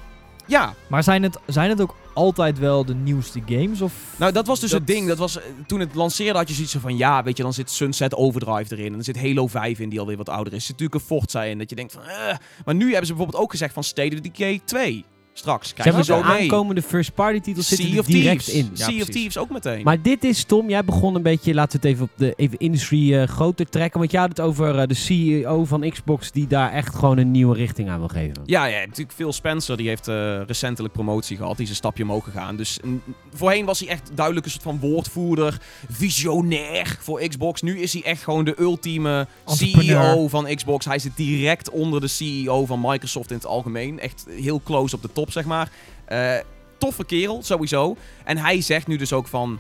Speaker 3: Ja,
Speaker 4: Maar zijn het, zijn het ook altijd wel de nieuwste games? Of
Speaker 3: Nou, dat was dus
Speaker 4: Dat-
Speaker 3: het ding. Dat was, eh, toen het lanceerde had je zoiets van... Ja, weet je, dan zit Sunset Overdrive erin. En er zit Halo 5 in, die alweer wat ouder is. Er zit natuurlijk een Forza in. Dat je denkt van... eh. Maar nu hebben ze bijvoorbeeld ook gezegd van State of Decay 2. Straks
Speaker 1: Zeg maar,
Speaker 3: je
Speaker 1: de
Speaker 3: zo mee.
Speaker 1: aankomende first party titels zitten er
Speaker 3: of
Speaker 1: direct
Speaker 3: Thieves.
Speaker 1: in. Ja,
Speaker 3: sea of. Thieves ook meteen.
Speaker 1: Maar dit is, Tom, jij begon een beetje, laten we het even op de even industrie eh, groter trekken. Want jij had het over eh, de CEO van Xbox die daar echt gewoon een nieuwe richting aan wil geven.
Speaker 3: Ja, ja, natuurlijk Phil Spencer, die heeft eh, recentelijk promotie gehad. Die is een stapje omhoog gegaan. Dus mm, voorheen was hij echt duidelijk een soort van woordvoerder, visionair voor Xbox. Nu is hij echt gewoon de ultieme. CEO van Xbox. Hij zit direct onder de CEO van Microsoft in het algemeen. Echt heel close op de top, zeg maar. Eh, toffe kerel, sowieso. En hij zegt nu dus ook van...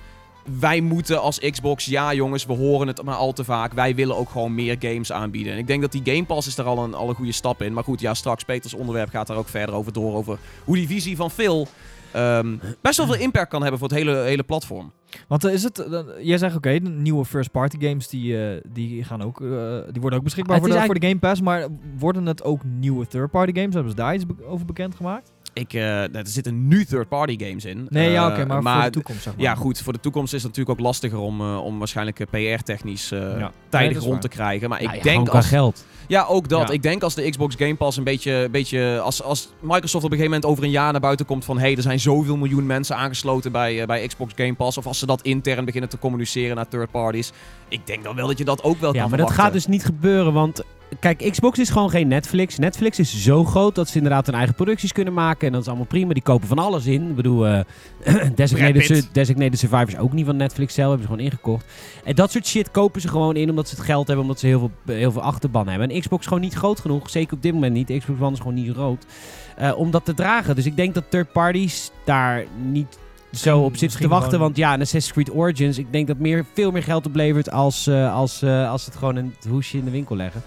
Speaker 3: Wij moeten als Xbox, ja jongens, we horen het maar al te vaak. Wij willen ook gewoon meer games aanbieden. En ik denk dat die Game Pass is daar al een, al een goede stap in. Maar goed, ja, straks Peters onderwerp gaat daar ook verder over door. Over hoe die visie van Phil ehm, best wel veel *clears throat* impact kan hebben voor het hele, hele platform.
Speaker 4: Want eh, is het, eh, jij zegt oké, de nieuwe first party games die, eh, die, gaan ook, eh, die worden ook beschikbaar voor de, voor de Game Pass. Maar worden het ook nieuwe third party games? Hebben ze daar iets be- over bekendgemaakt?
Speaker 3: Ik, eh, er zitten nu third-party games in.
Speaker 4: Nee, ja,
Speaker 3: Eh,
Speaker 4: oké, maar, voor de toekomst zeg maar.
Speaker 3: Ja, goed. Voor de toekomst is het natuurlijk ook lastiger om, eh, om waarschijnlijk PR-technisch
Speaker 4: Ja.
Speaker 3: Tijdig rond te krijgen. Maar ik
Speaker 1: ja, gewoon
Speaker 3: denk als...
Speaker 1: geld.
Speaker 3: Ja, ook dat.
Speaker 4: Ja.
Speaker 3: Ik denk als de Xbox Game Pass een beetje... beetje als, als Microsoft op een gegeven moment over een jaar naar buiten komt van... hey, er zijn zoveel miljoen mensen aangesloten bij, bij Xbox Game Pass. Of als ze dat intern beginnen te communiceren naar third parties. Ik denk dan wel dat je dat ook wel
Speaker 1: Ja,
Speaker 3: kan
Speaker 1: maar dat gaat dus niet gebeuren, want kijk, Xbox is gewoon geen Netflix. Netflix is zo groot dat ze inderdaad hun eigen producties kunnen maken en dat is allemaal prima. Die kopen van alles in. Ik bedoel, eh *clears throat* Designated, Designated Survivor is ook niet van Netflix zelf, hebben ze gewoon ingekocht. En dat soort shit kopen ze gewoon in omdat ze het geld hebben, omdat ze heel veel, heel veel achterban hebben. En Xbox is gewoon niet groot genoeg, zeker op dit moment niet. Xbox One is gewoon niet groot, eh, om dat te dragen. Dus ik denk dat third parties daar niet zo op zitten te wachten.
Speaker 4: gewoon-
Speaker 1: Want ja, een Assassin's Creed Origins, ik denk dat meer, veel meer geld oplevert als, eh, als, eh, als het gewoon een hoesje in de winkel leggen.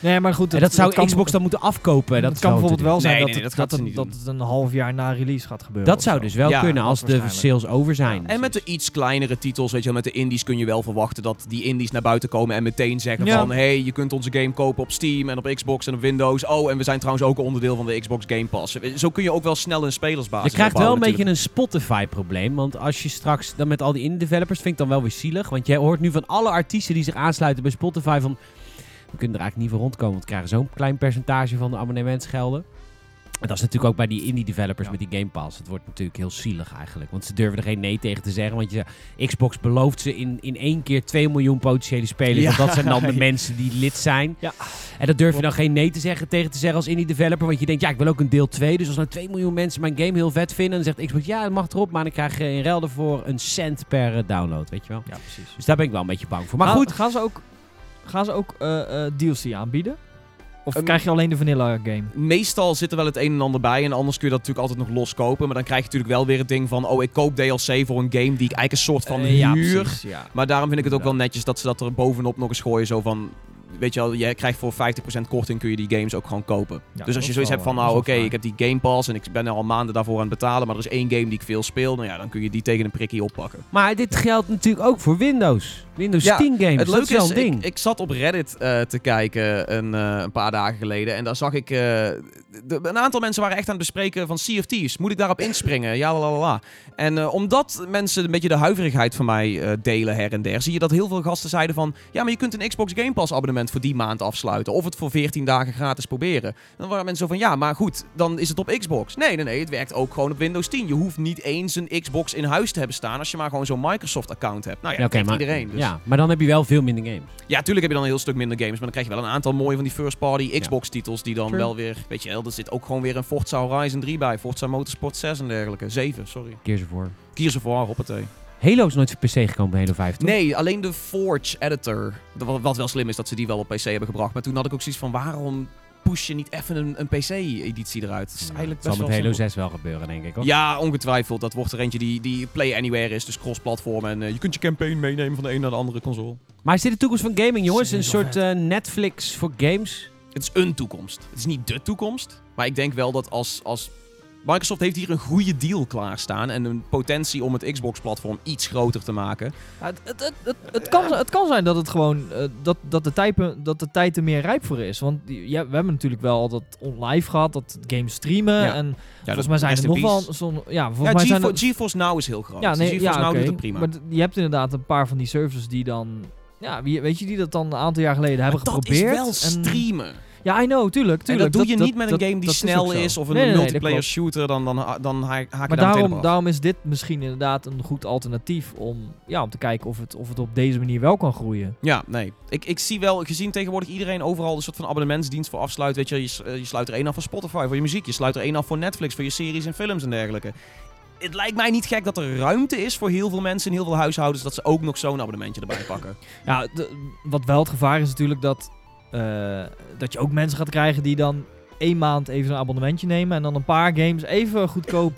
Speaker 4: Nee, maar goed.
Speaker 1: en dat zou
Speaker 4: kan,
Speaker 1: Xbox dan moeten afkopen.
Speaker 4: Dat,
Speaker 1: Dat,
Speaker 4: kan bijvoorbeeld wel zijn
Speaker 3: Nee,
Speaker 4: dat,
Speaker 3: nee, dat
Speaker 4: dat, het, dat het een half jaar na release gaat gebeuren.
Speaker 1: Dat zou
Speaker 4: zo.
Speaker 1: dus wel
Speaker 3: Ja,
Speaker 1: kunnen
Speaker 4: dat
Speaker 1: als de sales over zijn.
Speaker 3: En met de iets kleinere titels, weet je wel, met de indies kun je wel verwachten dat die indies naar buiten komen en meteen zeggen
Speaker 4: Ja.
Speaker 3: van, hey, je kunt onze game kopen op Steam en op Xbox en op Windows. Oh, en we zijn trouwens ook een onderdeel van de Xbox Game Pass. Zo kun je ook wel snel een spelersbasis
Speaker 1: Je krijgt wel een beetje een Spotify-probleem. Want als je straks dan met al die indie developers, vind ik dan wel weer zielig. Want jij hoort nu van alle artiesten die zich aansluiten bij Spotify van... We kunnen er eigenlijk niet voor rondkomen, want we krijgen zo'n klein percentage van de abonnementsgelden. En dat is natuurlijk ook bij die indie developers
Speaker 4: Ja.
Speaker 1: met die Game Pass. Het wordt natuurlijk heel zielig eigenlijk. Want ze durven er geen nee tegen te zeggen. Want je, Xbox belooft ze in, in één keer 2 miljoen potentiële spelers.
Speaker 3: Ja.
Speaker 1: Want dat zijn dan de *laughs* mensen die lid zijn.
Speaker 4: Ja.
Speaker 1: En dat durf je dan geen nee te zeggen, tegen te zeggen als indie developer. Want je denkt, ja, ik wil ook een deel 2. Dus als nou 2 miljoen mensen mijn game heel vet vinden... dan zegt Xbox, ja, dat mag erop. Maar dan krijg je in ruil ervoor een cent per eh, download, weet je wel.
Speaker 4: Ja, precies.
Speaker 1: Dus daar ben ik wel een beetje bang voor. Maar goed,
Speaker 4: Gaan ze ook, gaan ze ook eh, eh, DLC aanbieden? Of
Speaker 3: Ehm,
Speaker 4: krijg je alleen de vanilla game?
Speaker 3: Meestal zit er wel het een en ander bij. En anders kun je dat natuurlijk altijd nog los kopen. Maar dan krijg je natuurlijk wel weer het ding van... Oh, ik koop DLC voor een game die ik eigenlijk een soort van
Speaker 4: Eh, ja,
Speaker 3: huur.
Speaker 4: precies, ja.
Speaker 3: Maar daarom vind ik het ook wel netjes dat ze dat er bovenop nog eens gooien. Zo van... Weet je wel, jij krijgt voor 50% korting kun je die games ook gewoon kopen.
Speaker 4: Ja,
Speaker 3: dus als je zoiets hebt van, nou oké, ik heb die Game Pass en ik ben er al maanden daarvoor aan het betalen, maar er is één game die ik veel speel, nou ja, dan kun je die tegen een prikkie oppakken.
Speaker 1: maar dit geldt natuurlijk ook voor Windows. Windows
Speaker 3: Ja,
Speaker 1: 10 games,
Speaker 3: Het
Speaker 1: dat is wel een ding.
Speaker 3: ik, ik zat op Reddit eh, te kijken een, eh, een paar dagen geleden en daar zag ik, eh, de- een aantal mensen waren echt aan het bespreken van Thieves, moet ik daarop inspringen? Ja, la, la, la. En omdat mensen een beetje de huiverigheid van mij delen her en der, zie je dat heel veel gasten zeiden van, ja, maar je kunt een Xbox Game Pass abonnement voor die maand afsluiten. Of het voor 14 dagen gratis proberen. Dan waren mensen zo van, ja, maar goed, dan is het op Xbox. Nee, nee, nee, het werkt ook gewoon op Windows 10. Je hoeft niet eens een Xbox in huis te hebben staan als je maar gewoon zo'n Microsoft-account hebt. Nou ja, dat heeft
Speaker 1: maar,
Speaker 3: iedereen. Dus.
Speaker 1: ja, maar dan heb je wel veel minder games.
Speaker 3: Ja, tuurlijk heb je dan een heel stuk minder games, maar dan krijg je wel een aantal mooie van die first-party Xbox-titels die dan
Speaker 1: True.
Speaker 3: wel weer, weet je wel, er zit ook gewoon weer een Forza Horizon 3 bij, Forza Motorsport 6 en dergelijke. 7, sorry.
Speaker 1: Gears of War.
Speaker 3: Gears of War, hoppatee.
Speaker 1: Halo is nooit voor PC gekomen bij Halo 5, toch?
Speaker 3: Nee, alleen de Forge Editor. Wat wat wel slim is dat ze die wel op PC hebben gebracht. Maar toen had ik ook zoiets van, waarom push je niet even een, een PC-editie eruit? Dat is eigenlijk
Speaker 1: Dat zal
Speaker 3: best
Speaker 1: met
Speaker 3: wel
Speaker 1: Halo
Speaker 3: simpel.
Speaker 1: 6 wel gebeuren, denk ik, hoor.
Speaker 3: Ja, ongetwijfeld. Dat wordt er eentje die, die Play Anywhere is, dus cross-platform. En eh, je kunt je campaign meenemen van de een naar de andere console.
Speaker 1: Maar is dit de toekomst van gaming, jongens? Een soort eh, Netflix voor games?
Speaker 3: Het is een toekomst. Het is niet de toekomst. Maar ik denk wel dat als, als... Microsoft heeft hier een goede deal klaarstaan. En een potentie om het Xbox-platform iets groter te maken.
Speaker 4: Ja, het, het, het, het, kan, het kan zijn dat het gewoon eh, dat, dat, de tijd, dat de tijd er meer rijp voor is. Want ja, we hebben natuurlijk wel al dat on-live gehad, dat games streamen.
Speaker 3: Ja.
Speaker 4: En
Speaker 3: Ja,
Speaker 4: volgens mij zijn er nog wel
Speaker 3: peace.
Speaker 4: zo'n. Ja, volgens mij zijn
Speaker 3: GeForce,
Speaker 4: er,
Speaker 3: GeForce Now is heel groot.
Speaker 4: ja, nee,
Speaker 3: GeForce
Speaker 4: ja,
Speaker 3: Now doet het prima.
Speaker 4: Maar je hebt inderdaad een paar van die services die dan. Ja, weet je, die dat dan een aantal jaar geleden hebben
Speaker 3: dat
Speaker 4: geprobeerd.
Speaker 3: is wel
Speaker 4: en-
Speaker 3: streamen.
Speaker 4: Ja, I know, tuurlijk.
Speaker 3: En
Speaker 4: tuurlijk.
Speaker 3: dat doe je niet met een game die
Speaker 4: is
Speaker 3: snel is, of een
Speaker 4: Nee, nee,
Speaker 3: multiplayer shooter, dan, dan, dan ha- haak je
Speaker 4: Maar daarom, daarom is dit misschien inderdaad een goed alternatief om, ja, om te kijken of het, of het op deze manier wel kan groeien.
Speaker 3: Ja, nee. Ik, ik zie wel, gezien tegenwoordig iedereen overal een soort van abonnementsdienst voor afsluit. Weet je, je, eh, je sluit er één af voor Spotify, voor je muziek. Je sluit er één af voor Netflix, voor je series en films en dergelijke. Het lijkt mij niet gek dat er ruimte is voor heel veel mensen in heel veel huishoudens dat ze ook nog zo'n abonnementje erbij pakken.
Speaker 4: Ja, de- wat wel het gevaar is natuurlijk dat, eh, dat je ook mensen gaat krijgen die dan één maand even een abonnementje nemen en dan een paar games even goedkoop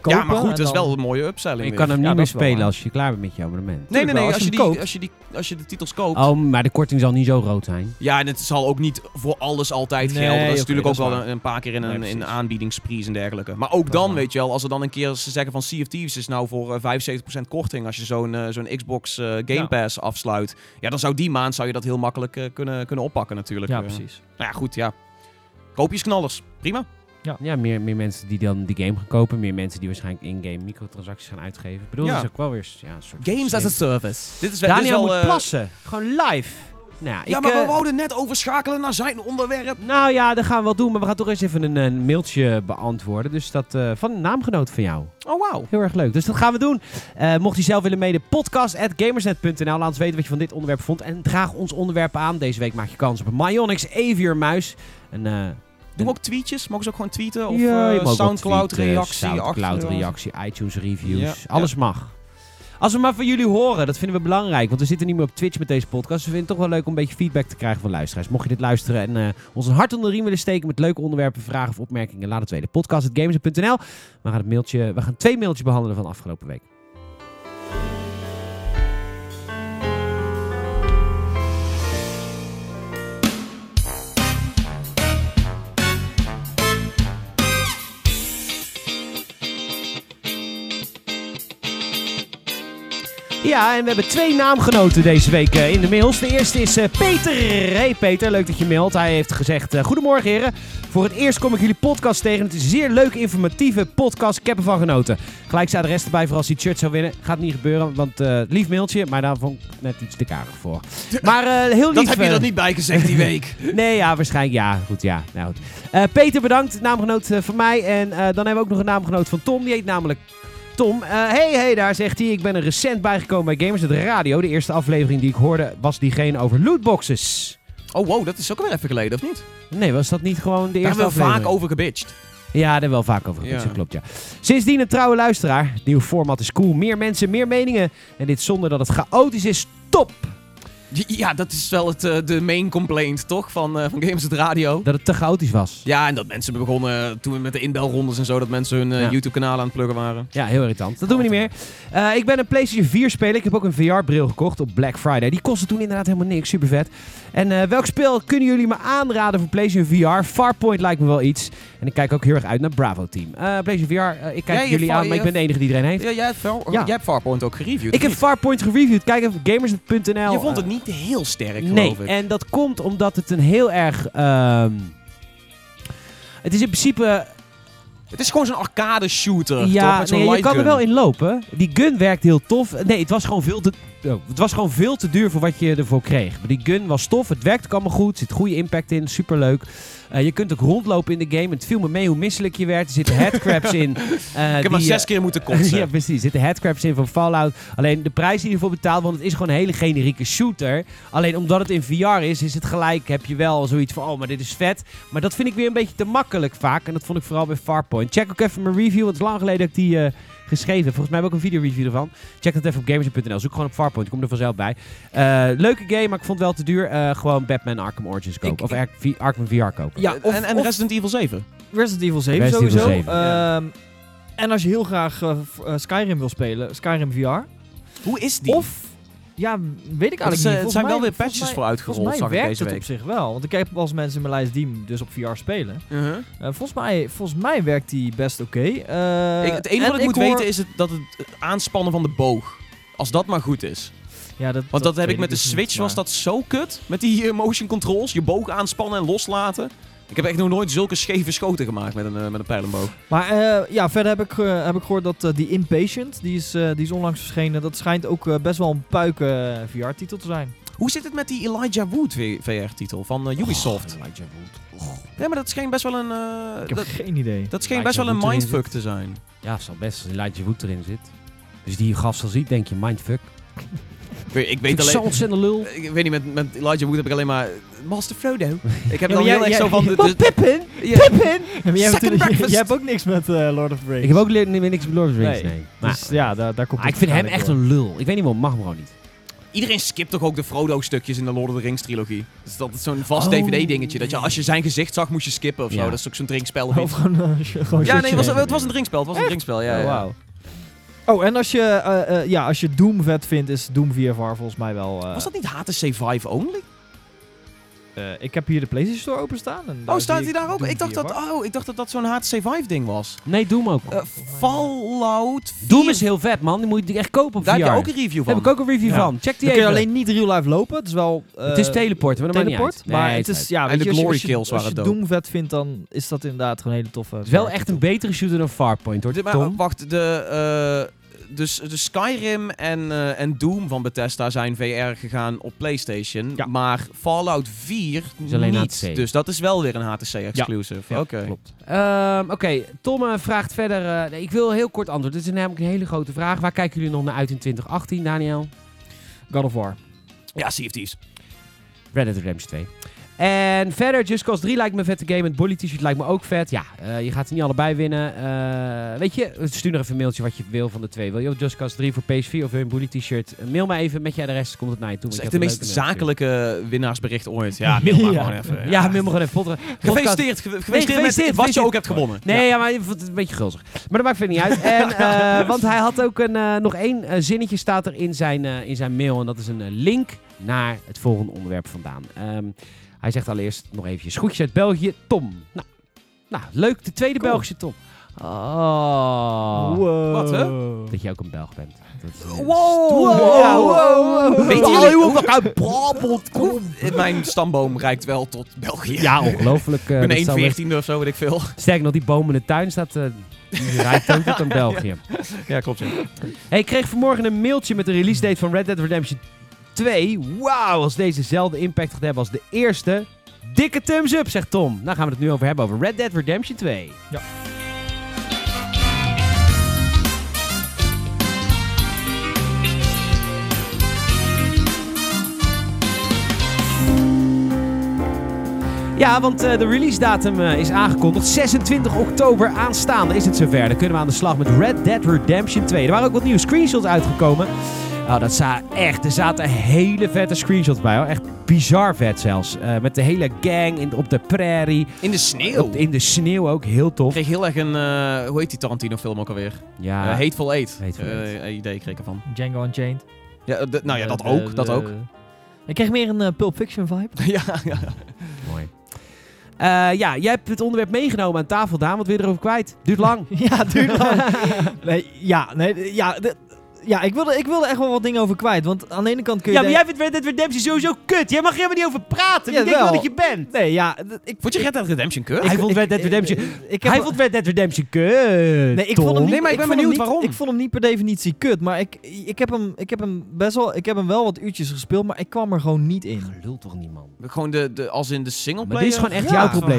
Speaker 4: kopen.
Speaker 3: ja, maar goed, dat is wel een mooie upselling.
Speaker 1: Je
Speaker 3: weer.
Speaker 1: kan hem niet meer spelen als je klaar bent met je abonnement.
Speaker 3: Nee, nee, nee. Als je,
Speaker 4: als je
Speaker 3: die,
Speaker 4: koopt.
Speaker 3: als, je die, als je de titels koopt.
Speaker 1: Oh, maar de korting zal niet zo groot zijn.
Speaker 3: Ja, en het zal ook niet voor alles altijd
Speaker 4: Nee,
Speaker 3: gelden. Dat is natuurlijk
Speaker 4: dat
Speaker 3: ook
Speaker 4: is
Speaker 3: wel een, een paar keer in
Speaker 1: Nee,
Speaker 3: een, in
Speaker 1: precies.
Speaker 3: aanbiedingsprijs en dergelijke. Maar ook dan, weet je wel, als er dan een keer ze zeggen van Sea of Thieves is nou voor eh, 75% korting als je zo'n eh, zo'n Xbox eh, Game
Speaker 4: Ja.
Speaker 3: Pass afsluit. Ja, dan zou die maand zou je dat heel makkelijk eh, kunnen, kunnen oppakken natuurlijk.
Speaker 4: Ja,
Speaker 3: Eh,
Speaker 4: precies.
Speaker 3: nou ja, goed, ja. Koopjesknallers. Prima.
Speaker 1: Ja, meer, meer mensen die dan die game gaan kopen. Meer mensen die waarschijnlijk in-game microtransacties gaan uitgeven. Ik bedoel,
Speaker 3: Ja.
Speaker 1: dat is ook wel weer ja, een soort...
Speaker 3: Games as a service. Dit is wel, dit is wel,
Speaker 1: moet
Speaker 3: eh,
Speaker 1: plassen. Gewoon live. Nou, ja,
Speaker 3: Ja,
Speaker 1: ik,
Speaker 3: maar we
Speaker 1: eh,
Speaker 3: wouden net overschakelen naar zijn onderwerp.
Speaker 1: Nou ja, dat gaan we wel doen. Maar we gaan toch eens even een, een mailtje beantwoorden. Dus dat eh, van een naamgenoot van jou.
Speaker 3: Oh, wauw.
Speaker 1: Heel erg leuk. Dus dat gaan we doen. Eh, mocht je zelf willen mede, podcast.gamersnet.nl. Laat ons weten wat je van dit onderwerp vond. En draag ons onderwerp aan. Deze week maak je kans op een Myonix Avior muis. En, eh,
Speaker 3: Doen we ook tweetjes? Mogen ze ook gewoon tweeten? Of
Speaker 1: ja,
Speaker 3: eh,
Speaker 1: mag ook
Speaker 3: Soundcloud
Speaker 1: tweeten,
Speaker 3: reactie?
Speaker 1: Soundcloud
Speaker 3: achter-
Speaker 1: reactie, iTunes reviews.
Speaker 3: Ja,
Speaker 1: Alles mag. Als we maar van jullie horen, dat vinden we belangrijk. Want we zitten niet meer op Twitch met deze podcast. Dus we vinden het toch wel leuk om een beetje feedback te krijgen van luisteraars. Mocht je dit luisteren en eh, ons een hart onder de riem willen steken met leuke onderwerpen, vragen of opmerkingen, laat het weten. Podcast.gamers.nl. We gaan, het mailtje, we gaan twee mailtjes behandelen van afgelopen week. Ja, en we hebben twee naamgenoten deze week eh, in de mails. De eerste is eh, Peter. Hey Peter, leuk dat je mailt. Hij heeft gezegd, eh, goedemorgen heren. Voor het eerst kom ik jullie podcast tegen. Het is een zeer leuke, informatieve podcast. Ik heb ervan genoten. Gelijk zijn adres erbij voor als hij het shirt zou winnen. Gaat niet gebeuren, want eh, lief mailtje. Maar daar vond ik net iets te karig voor. Maar heel lief.
Speaker 3: Dat heb je er niet bij gezegd die week. *laughs*
Speaker 1: Nee, ja, waarschijnlijk. Ja, goed, ja. Nou, goed. Peter, bedankt. Naamgenoot van mij. En dan hebben we ook nog een naamgenoot van Tom. Die heet namelijk Tom. Eh, hey, hey, daar zegt hij. Ik ben er recent bijgekomen bij Gamers het Radio. De eerste aflevering die ik hoorde was diegene over lootboxes.
Speaker 3: Oh, wow, dat is ook alweer even geleden, of niet?
Speaker 1: Nee, was dat niet gewoon de
Speaker 3: Daar
Speaker 1: eerste
Speaker 3: hebben we
Speaker 1: aflevering?
Speaker 3: vaak over gebitcht.
Speaker 1: Ja, daar hebben we wel vaak over.
Speaker 3: Ja.
Speaker 1: Dat klopt, ja. Sindsdien een trouwe luisteraar. Het nieuwe format is cool. Meer mensen, meer meningen. En dit zonder dat het chaotisch is. Top!
Speaker 3: Ja, dat is wel het, eh, de main complaint, toch? Van, eh, van Games het Radio.
Speaker 1: Dat het te chaotisch was.
Speaker 3: Ja, en dat mensen begonnen toen we met de inbelrondes en zo, dat mensen hun eh,
Speaker 1: Ja.
Speaker 3: YouTube-kanaal aan het pluggen waren.
Speaker 1: Ja, heel irritant. Dat doen we niet meer. Ik ben een PlayStation 4 speler. Ik heb ook een VR-bril gekocht op Black Friday. Die kostte toen inderdaad helemaal niks. Super vet. En welk spel kunnen jullie me aanraden voor PlayStation VR? Farpoint lijkt me wel iets. En ik kijk ook heel erg uit naar Bravo Team. Eh, PlayStation VR, ik kijk jullie aan, maar ik ben de enige die iedereen heeft.
Speaker 3: Ja, jij hebt, jij hebt Farpoint ook gereviewd.
Speaker 1: Ik heb? Farpoint gereviewd. Kijk even gamers.nl.
Speaker 3: Je vond het
Speaker 1: eh,
Speaker 3: niet heel sterk,
Speaker 1: Nee,
Speaker 3: geloof ik.
Speaker 1: en dat komt omdat het een heel erg... ehm, het is in principe
Speaker 3: Het is gewoon zo'n arcade shooter, toch?
Speaker 1: Ja,
Speaker 3: Met zo'n
Speaker 1: nee, je kan er wel in lopen. Die gun werkt heel tof. Nee, het was gewoon veel te het was gewoon veel te duur voor wat je ervoor kreeg. Maar die gun was tof, het werkt ook allemaal goed, zit goede impact in, superleuk. Eh, je kunt ook rondlopen in de game. Het viel me mee hoe misselijk je werd. Er zitten *laughs* headcrabs in. eh,
Speaker 3: Ik heb maar
Speaker 1: die,
Speaker 3: zes
Speaker 1: eh,
Speaker 3: keer moeten *laughs* kotsen.
Speaker 1: ja, precies. Er zitten headcrabs in van Fallout. Alleen de prijs die je ervoor betaalt, want het is gewoon een hele generieke shooter. Alleen omdat het in VR is, is het gelijk, heb je wel zoiets van, oh, maar dit is vet. Maar dat vind ik weer een beetje te makkelijk vaak. En dat vond ik vooral bij Farpoint. Check ook even mijn review, want het is lang geleden dat ik die eh, geschreven. Volgens mij heb ik ook een video review ervan. Check dat even op gamers.nl. Zoek gewoon op Farpoint, ik kom er vanzelf bij. Eh, leuke game, maar ik vond het wel te duur. Eh, gewoon Batman Arkham Origins kopen.
Speaker 3: Ik-
Speaker 1: of Ar- V- Arkham VR kopen.
Speaker 4: Ja, of,
Speaker 3: en, en
Speaker 4: of
Speaker 3: Resident Evil 7.
Speaker 4: Resident Evil 7
Speaker 1: Resident Evil
Speaker 4: sowieso.
Speaker 1: 7,
Speaker 4: Ehm, en als je heel graag eh, Skyrim wil spelen, Skyrim VR.
Speaker 3: Hoe is die?
Speaker 4: Of, ja, weet ik eigenlijk niet. Volgens
Speaker 3: zijn wel weer patches
Speaker 4: mij-
Speaker 3: voor uitgerold,
Speaker 4: Volgens mij
Speaker 3: zag ik deze
Speaker 4: het
Speaker 3: week.
Speaker 4: op zich wel. Want ik heb als mensen in mijn lijst die dus op VR spelen.
Speaker 3: Uh-huh.
Speaker 4: Eh, volgens, mij, volgens mij werkt die best oké. Eh,
Speaker 3: het enige
Speaker 4: en
Speaker 3: wat ik moet
Speaker 4: hoor-
Speaker 3: weten is het, dat het, het aanspannen van de boog. Als dat maar goed is.
Speaker 4: Ja, dat,
Speaker 3: Want dat, heb ik met de
Speaker 4: dus niet,
Speaker 3: Switch, was dat zo kut. Met die eh, motion controls, je boog aanspannen en loslaten. Ik heb echt nog nooit zulke scheve schoten gemaakt met een, eh, met een pijlenboog.
Speaker 4: Maar eh, ja, verder heb ik, heb ik gehoord dat eh, die Impatient, die is, die is onlangs verschenen. Dat schijnt ook best wel een puiken VR-titel te zijn.
Speaker 3: Hoe zit het met die Elijah Wood VR-titel van Ubisoft? Ja, maar dat scheen best wel een...
Speaker 4: Ik heb
Speaker 3: dat,
Speaker 4: geen idee.
Speaker 3: dat scheen
Speaker 1: Elijah
Speaker 3: best wel een
Speaker 1: Wood
Speaker 3: mindfuck te zijn.
Speaker 1: Ja, het zal best als Elijah Wood erin zit. Dus die gast al ziet, denk je, mindfuck.
Speaker 3: Ik weet, alleen...
Speaker 1: lul.
Speaker 3: Ik weet niet, met, met Elijah Wood heb ik alleen maar... Master Frodo. Ik heb
Speaker 4: Ja,
Speaker 3: dan heel
Speaker 4: jij-
Speaker 3: erg zo van... *laughs* De,
Speaker 4: Pippin?
Speaker 3: ja,
Speaker 4: Pippin! Jij, hebt,
Speaker 3: Second
Speaker 4: natuurlijk-
Speaker 3: breakfast. *laughs*
Speaker 4: jij hebt ook niks met eh, Lord of the Rings.
Speaker 1: Ik heb ook li- niet meer niks met Lord of the Rings,
Speaker 4: Nee.
Speaker 1: nee. Maar,
Speaker 4: Dus ja, daar, daar komt
Speaker 1: maar ik vind hem echt
Speaker 4: door.
Speaker 1: een lul. Ik weet niet waarom, mag hem gewoon niet.
Speaker 3: Iedereen skipt toch ook de Frodo-stukjes in de Lord of the Rings trilogie. Dus dat is zo'n vast
Speaker 1: Oh.
Speaker 3: DVD-dingetje. Dat je als je zijn gezicht zag, moest je skippen of zo.
Speaker 1: Ja.
Speaker 3: Dat is ook zo'n drinkspel. Of
Speaker 4: gewoon, *laughs* gewoon
Speaker 3: Ja, nee, het was, het was een drinkspel. Het was een drinkspel, ja.
Speaker 4: Oh,
Speaker 3: ja.
Speaker 4: Oh, en als je, eh, eh, ja, als je Doom vet vindt, is Doom VFR volgens mij wel... eh,
Speaker 3: Was dat niet HTC Vive only?
Speaker 4: eh, ik heb hier de PlayStation Store openstaan. En daar
Speaker 3: Oh, staat hij daar ook?
Speaker 4: Doom
Speaker 3: Ik dacht, dat, oh, ik dacht dat dat zo'n HTC Vive ding was.
Speaker 1: Nee, Doom ook.
Speaker 3: Fallout 4.
Speaker 1: Doom is heel vet, man. Die moet je echt kopen op
Speaker 3: Daar
Speaker 1: VR.
Speaker 3: heb je ook een review
Speaker 1: Daar
Speaker 3: van.
Speaker 1: heb ik ook een review
Speaker 4: Ja.
Speaker 1: van. Check die
Speaker 4: Dan kun je
Speaker 1: even.
Speaker 4: alleen niet real life lopen. Het is wel... eh,
Speaker 1: het is teleporten, maar
Speaker 4: teleport.
Speaker 1: niet uit.
Speaker 4: maar
Speaker 1: Nee,
Speaker 4: het is, ja,
Speaker 3: En
Speaker 4: weet
Speaker 3: de
Speaker 4: je, als je-
Speaker 3: glory
Speaker 4: als je,
Speaker 3: kills
Speaker 4: als je
Speaker 3: waren
Speaker 4: Doom vet vindt, dan is dat inderdaad gewoon een hele toffe...
Speaker 1: Het is wel echt een betere shooter dan Farpoint, hoor.
Speaker 3: Wacht, de, dus, de Skyrim en, eh, en Doom van Bethesda zijn VR gegaan op PlayStation.
Speaker 4: Ja.
Speaker 3: Maar Fallout 4
Speaker 1: Is alleen
Speaker 3: niet.
Speaker 1: HTC.
Speaker 3: Dus dat is wel weer een HTC-exclusive.
Speaker 4: Ja,
Speaker 3: Oké.
Speaker 4: Klopt.
Speaker 1: Ehm, Oké, Tom eh, vraagt verder... eh, nee, ik wil heel kort antwoord. Dit is namelijk een hele grote vraag. Waar kijken jullie nog naar uit in 2018, Daniel?
Speaker 4: God of War.
Speaker 3: Ja, Sea of Thieves.
Speaker 1: Red Dead Redemption 2. En verder, Just Cause 3 lijkt me een vette game. Het Bolly t-shirt lijkt me ook vet. Ja, eh, je gaat ze niet allebei winnen. Eh, weet je, stuur nog even een mailtje wat je wil van de twee. Wil je Just Cause 3 voor PS4 of wil je een Bully t-shirt? Mail me even met je adres, komt het naar je toe.
Speaker 3: Dat is echt de meest zakelijke winnaarsbericht ooit. Ja, mail *laughs* maar
Speaker 4: Ja.
Speaker 3: gewoon even.
Speaker 1: Ja, mail me gewoon even. Podcast- *laughs*
Speaker 3: Gefeliciteerd, ge- gefeliciteerd, met wat je ook hebt gewonnen.
Speaker 1: Nee, ja. maar je vond het een beetje gulzig. Maar dat maakt verder niet uit. En, *laughs* eh, want hij had ook een, nog één zinnetje staat er in zijn, in zijn mail. En dat is een link naar het volgende onderwerp vandaan. Ehm, hij zegt allereerst nog eventjes groetjes uit België. Tom. Nou, nou leuk. De tweede
Speaker 4: Cool.
Speaker 1: Belgische Tom. Oh.
Speaker 4: Wow.
Speaker 3: Wat, hè?
Speaker 1: Dat je ook een Belg bent. Dat is,
Speaker 3: Wow!
Speaker 4: Wow, wow, wow.
Speaker 3: Weet jullie uit Brabant kom? Mijn stamboom reikt wel tot België.
Speaker 1: Ja, ongelooflijk. eh,
Speaker 3: ik ben
Speaker 1: dat
Speaker 3: 1
Speaker 1: zou echt-
Speaker 3: 14 of zo, weet ik veel.
Speaker 1: Sterker nog, die boom in de tuin staat... eh die rijdt ook tot aan *laughs* België.
Speaker 3: Ja, klopt. Ja.
Speaker 1: Hey, ik kreeg vanmorgen een mailtje met de release date van Red Dead Redemption 2. Wauw, als deze dezelfde impact gaat hebben als de eerste. Dikke thumbs up, zegt Tom. Nou gaan we het nu over hebben, over Red Dead Redemption 2.
Speaker 4: Ja.
Speaker 1: Ja, want eh, de release datum eh, is aangekondigd. 26 oktober aanstaande is het zover. Dan kunnen we aan de slag met Red Dead Redemption 2. Er waren ook wat nieuwe screenshots uitgekomen. Oh, dat za echt, er zaten hele vette screenshots bij hoor. Echt bizar vet zelfs. Eh, met de hele gang in, op de prairie.
Speaker 3: In de sneeuw.
Speaker 1: Op, in de sneeuw ook, heel
Speaker 3: Ik
Speaker 1: tof.
Speaker 3: kreeg heel erg een, eh, hoe heet die Tarantino film ook alweer?
Speaker 1: Ja,
Speaker 3: Eh, Hateful Eight.
Speaker 1: Hateful Eight.
Speaker 3: Eh, idee kreeg ik ervan.
Speaker 4: Django Unchained.
Speaker 3: Ja, de- nou ja, dat ook,
Speaker 4: de-
Speaker 3: dat
Speaker 4: de-
Speaker 3: ook.
Speaker 4: Ik kreeg meer een Pulp Fiction vibe. *laughs*
Speaker 3: ja, ja.
Speaker 1: mooi. Eh, ja, jij hebt het onderwerp meegenomen aan tafel, Daan. Wat wil je erover kwijt? Duurt lang. *laughs*
Speaker 4: ja, duurt lang. *laughs* nee, ja, nee, ja, de- ja, ik wilde, ik wilde echt wel wat dingen over kwijt. Want aan de ene kant kun je
Speaker 1: Ja, maar jij vindt Red Dead Redemption sowieso kut. Jij mag er helemaal niet over praten.
Speaker 4: Ja,
Speaker 1: denk je wel dat je bent?
Speaker 4: Nee, ja, ik...
Speaker 3: Vond je Red Dead Redemption kut?
Speaker 1: Hij
Speaker 4: ik-
Speaker 1: vond
Speaker 4: ik-
Speaker 1: Red Dead
Speaker 4: ik-
Speaker 1: Redemption-
Speaker 4: ik heb
Speaker 1: Hij vond Red Dead Redemption kut.
Speaker 4: Nee, ik vond hem niet,
Speaker 3: Nee, maar ik ben benieuwd
Speaker 4: niet-
Speaker 3: waarom.
Speaker 4: Ik vond hem niet per definitie kut, maar ik, ik, heb hem, ik heb hem best wel, ik heb hem wel wat uurtjes gespeeld, maar ik kwam er gewoon niet in.
Speaker 1: Gelul toch niet, man.
Speaker 3: Gewoon de, de, als in de singleplayer.
Speaker 1: Maar dit is gewoon echt
Speaker 4: Ja,
Speaker 1: jouw probleem,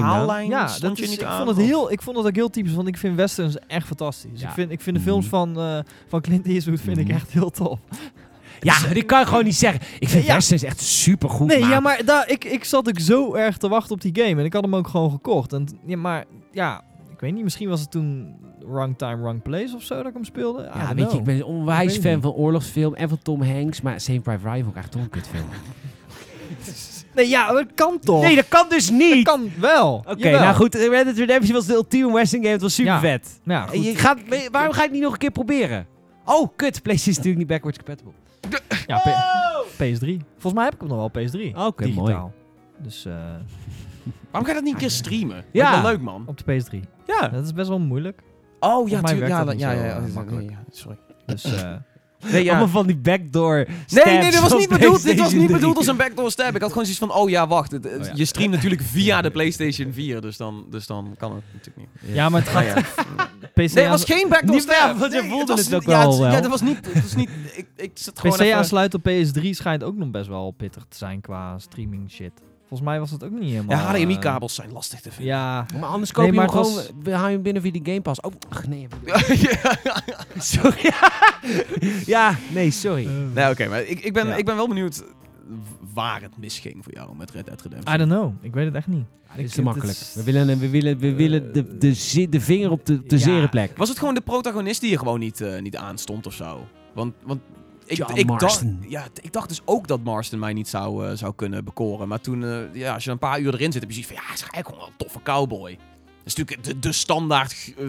Speaker 4: Ja, dat
Speaker 3: je
Speaker 4: is,
Speaker 3: niet
Speaker 4: ik,
Speaker 3: aan,
Speaker 4: vond het heel, ik vond het ook heel typisch, want ik vind westerns echt fantastisch.
Speaker 1: Ja.
Speaker 4: Ik, vind, ik vind de films
Speaker 1: Mhm.
Speaker 4: van, eh, van Clint Eastwood vind ik
Speaker 1: Mhm.
Speaker 4: echt heel tof.
Speaker 1: Ja, maar dit kan je gewoon niet zeggen. Ik vind
Speaker 4: Ja.
Speaker 1: Westerns echt super goed.
Speaker 4: Nee, ja, maar daar, ik, ik zat ook zo erg te wachten op die game en ik had hem ook gewoon gekocht. En, ja, maar ja, ik weet niet, misschien was het toen Wrong Time, Wrong Place of zo dat ik hem speelde. I
Speaker 1: Ja, weet je, ik ben een onwijs
Speaker 4: Ik
Speaker 1: fan
Speaker 4: niet.
Speaker 1: van oorlogsfilm en van Tom Hanks. Maar Saving Private Ryan vond ik echt toch een kutfilm. *laughs*
Speaker 4: Nee, ja, dat kan toch?
Speaker 1: Nee, dat kan dus
Speaker 4: dat
Speaker 1: niet.
Speaker 4: kan wel.
Speaker 1: Oké, nou goed. Red Dead Redemption was de ultieme western game. Het was super
Speaker 4: Ja.
Speaker 1: vet.
Speaker 4: Ja,
Speaker 1: En je
Speaker 4: goed.
Speaker 1: gaat, waarom ga je het niet nog een keer proberen? Oh, kut. PlayStation is natuurlijk niet backwards compatible.
Speaker 4: Ja, P- PS3. Volgens mij heb ik hem nog wel PS3.
Speaker 1: Oké, mooi.
Speaker 4: Dus eh,
Speaker 3: Waarom ga je dat niet een keer streamen?
Speaker 1: Ja.
Speaker 3: Ja. wel leuk, man.
Speaker 4: op de PS3.
Speaker 3: Ja.
Speaker 4: Dat is best wel moeilijk.
Speaker 3: Oh, ja,
Speaker 4: mij werkt
Speaker 3: ja,
Speaker 4: dat
Speaker 3: dat-
Speaker 4: niet
Speaker 3: ja,
Speaker 4: zo,
Speaker 3: ja,
Speaker 4: eh,
Speaker 3: ja, ja,
Speaker 4: makkelijk.
Speaker 3: nee, ja, sorry.
Speaker 4: Dus eh, *laughs*
Speaker 3: Nee, ja.
Speaker 1: Allemaal van die backdoor
Speaker 3: Nee, nee, dit was niet bedoeld, dit was niet
Speaker 1: 3.
Speaker 3: bedoeld als een backdoor stab. Ik had gewoon zoiets van, oh ja, wacht. het- het-
Speaker 4: Oh ja.
Speaker 3: Je streamt natuurlijk *laughs* via de PlayStation 4, dus dan, dus dan kan het natuurlijk niet.
Speaker 4: ja, maar het gaat. *laughs* PC
Speaker 3: Nee, het
Speaker 4: aan-
Speaker 3: was geen backdoor
Speaker 1: Niet
Speaker 3: stab.
Speaker 1: want je
Speaker 3: Nee,
Speaker 1: voelde
Speaker 3: was-
Speaker 1: het ook
Speaker 3: ja,
Speaker 1: wel.
Speaker 3: Ja, dat was niet... Het was niet ik, ik zat gewoon
Speaker 4: PC
Speaker 3: even...
Speaker 4: aansluiten op PS3 schijnt ook nog best wel pittig te zijn qua streaming shit. Volgens mij was het ook niet helemaal...
Speaker 3: Ja,
Speaker 4: eh,
Speaker 3: HDMI-kabels zijn lastig te vinden.
Speaker 4: Ja,
Speaker 1: Maar anders koop
Speaker 4: Nee,
Speaker 1: je
Speaker 4: maar
Speaker 1: hem gewoon,
Speaker 4: was-
Speaker 1: hou je hem binnen via die Game Pass. Oh, ach, nee. *laughs*
Speaker 3: ja.
Speaker 1: Sorry. *laughs* ja, nee, sorry.
Speaker 3: Nee, oké, maar ik, ik, ben,
Speaker 4: Ja.
Speaker 3: ik ben wel benieuwd waar het misging voor jou met Red Dead Redemption.
Speaker 4: I don't know. Ik weet het echt niet.
Speaker 1: Dit is te makkelijk.
Speaker 4: is-
Speaker 1: We willen, we willen, we willen de, de, de vinger op de, de
Speaker 4: Ja.
Speaker 1: zere plek.
Speaker 3: Was het gewoon de protagonist die er gewoon niet, eh, niet aanstond of zo? Want, want ik,
Speaker 1: John
Speaker 3: ik, dacht, ja, ik dacht dus ook dat Marston mij niet zou, eh, zou kunnen bekoren. Maar toen, eh, ja, als je een paar uur erin zit, heb je zoiets van, ja, hij is eigenlijk gewoon wel een toffe cowboy. Dat is natuurlijk de, de standaard eh,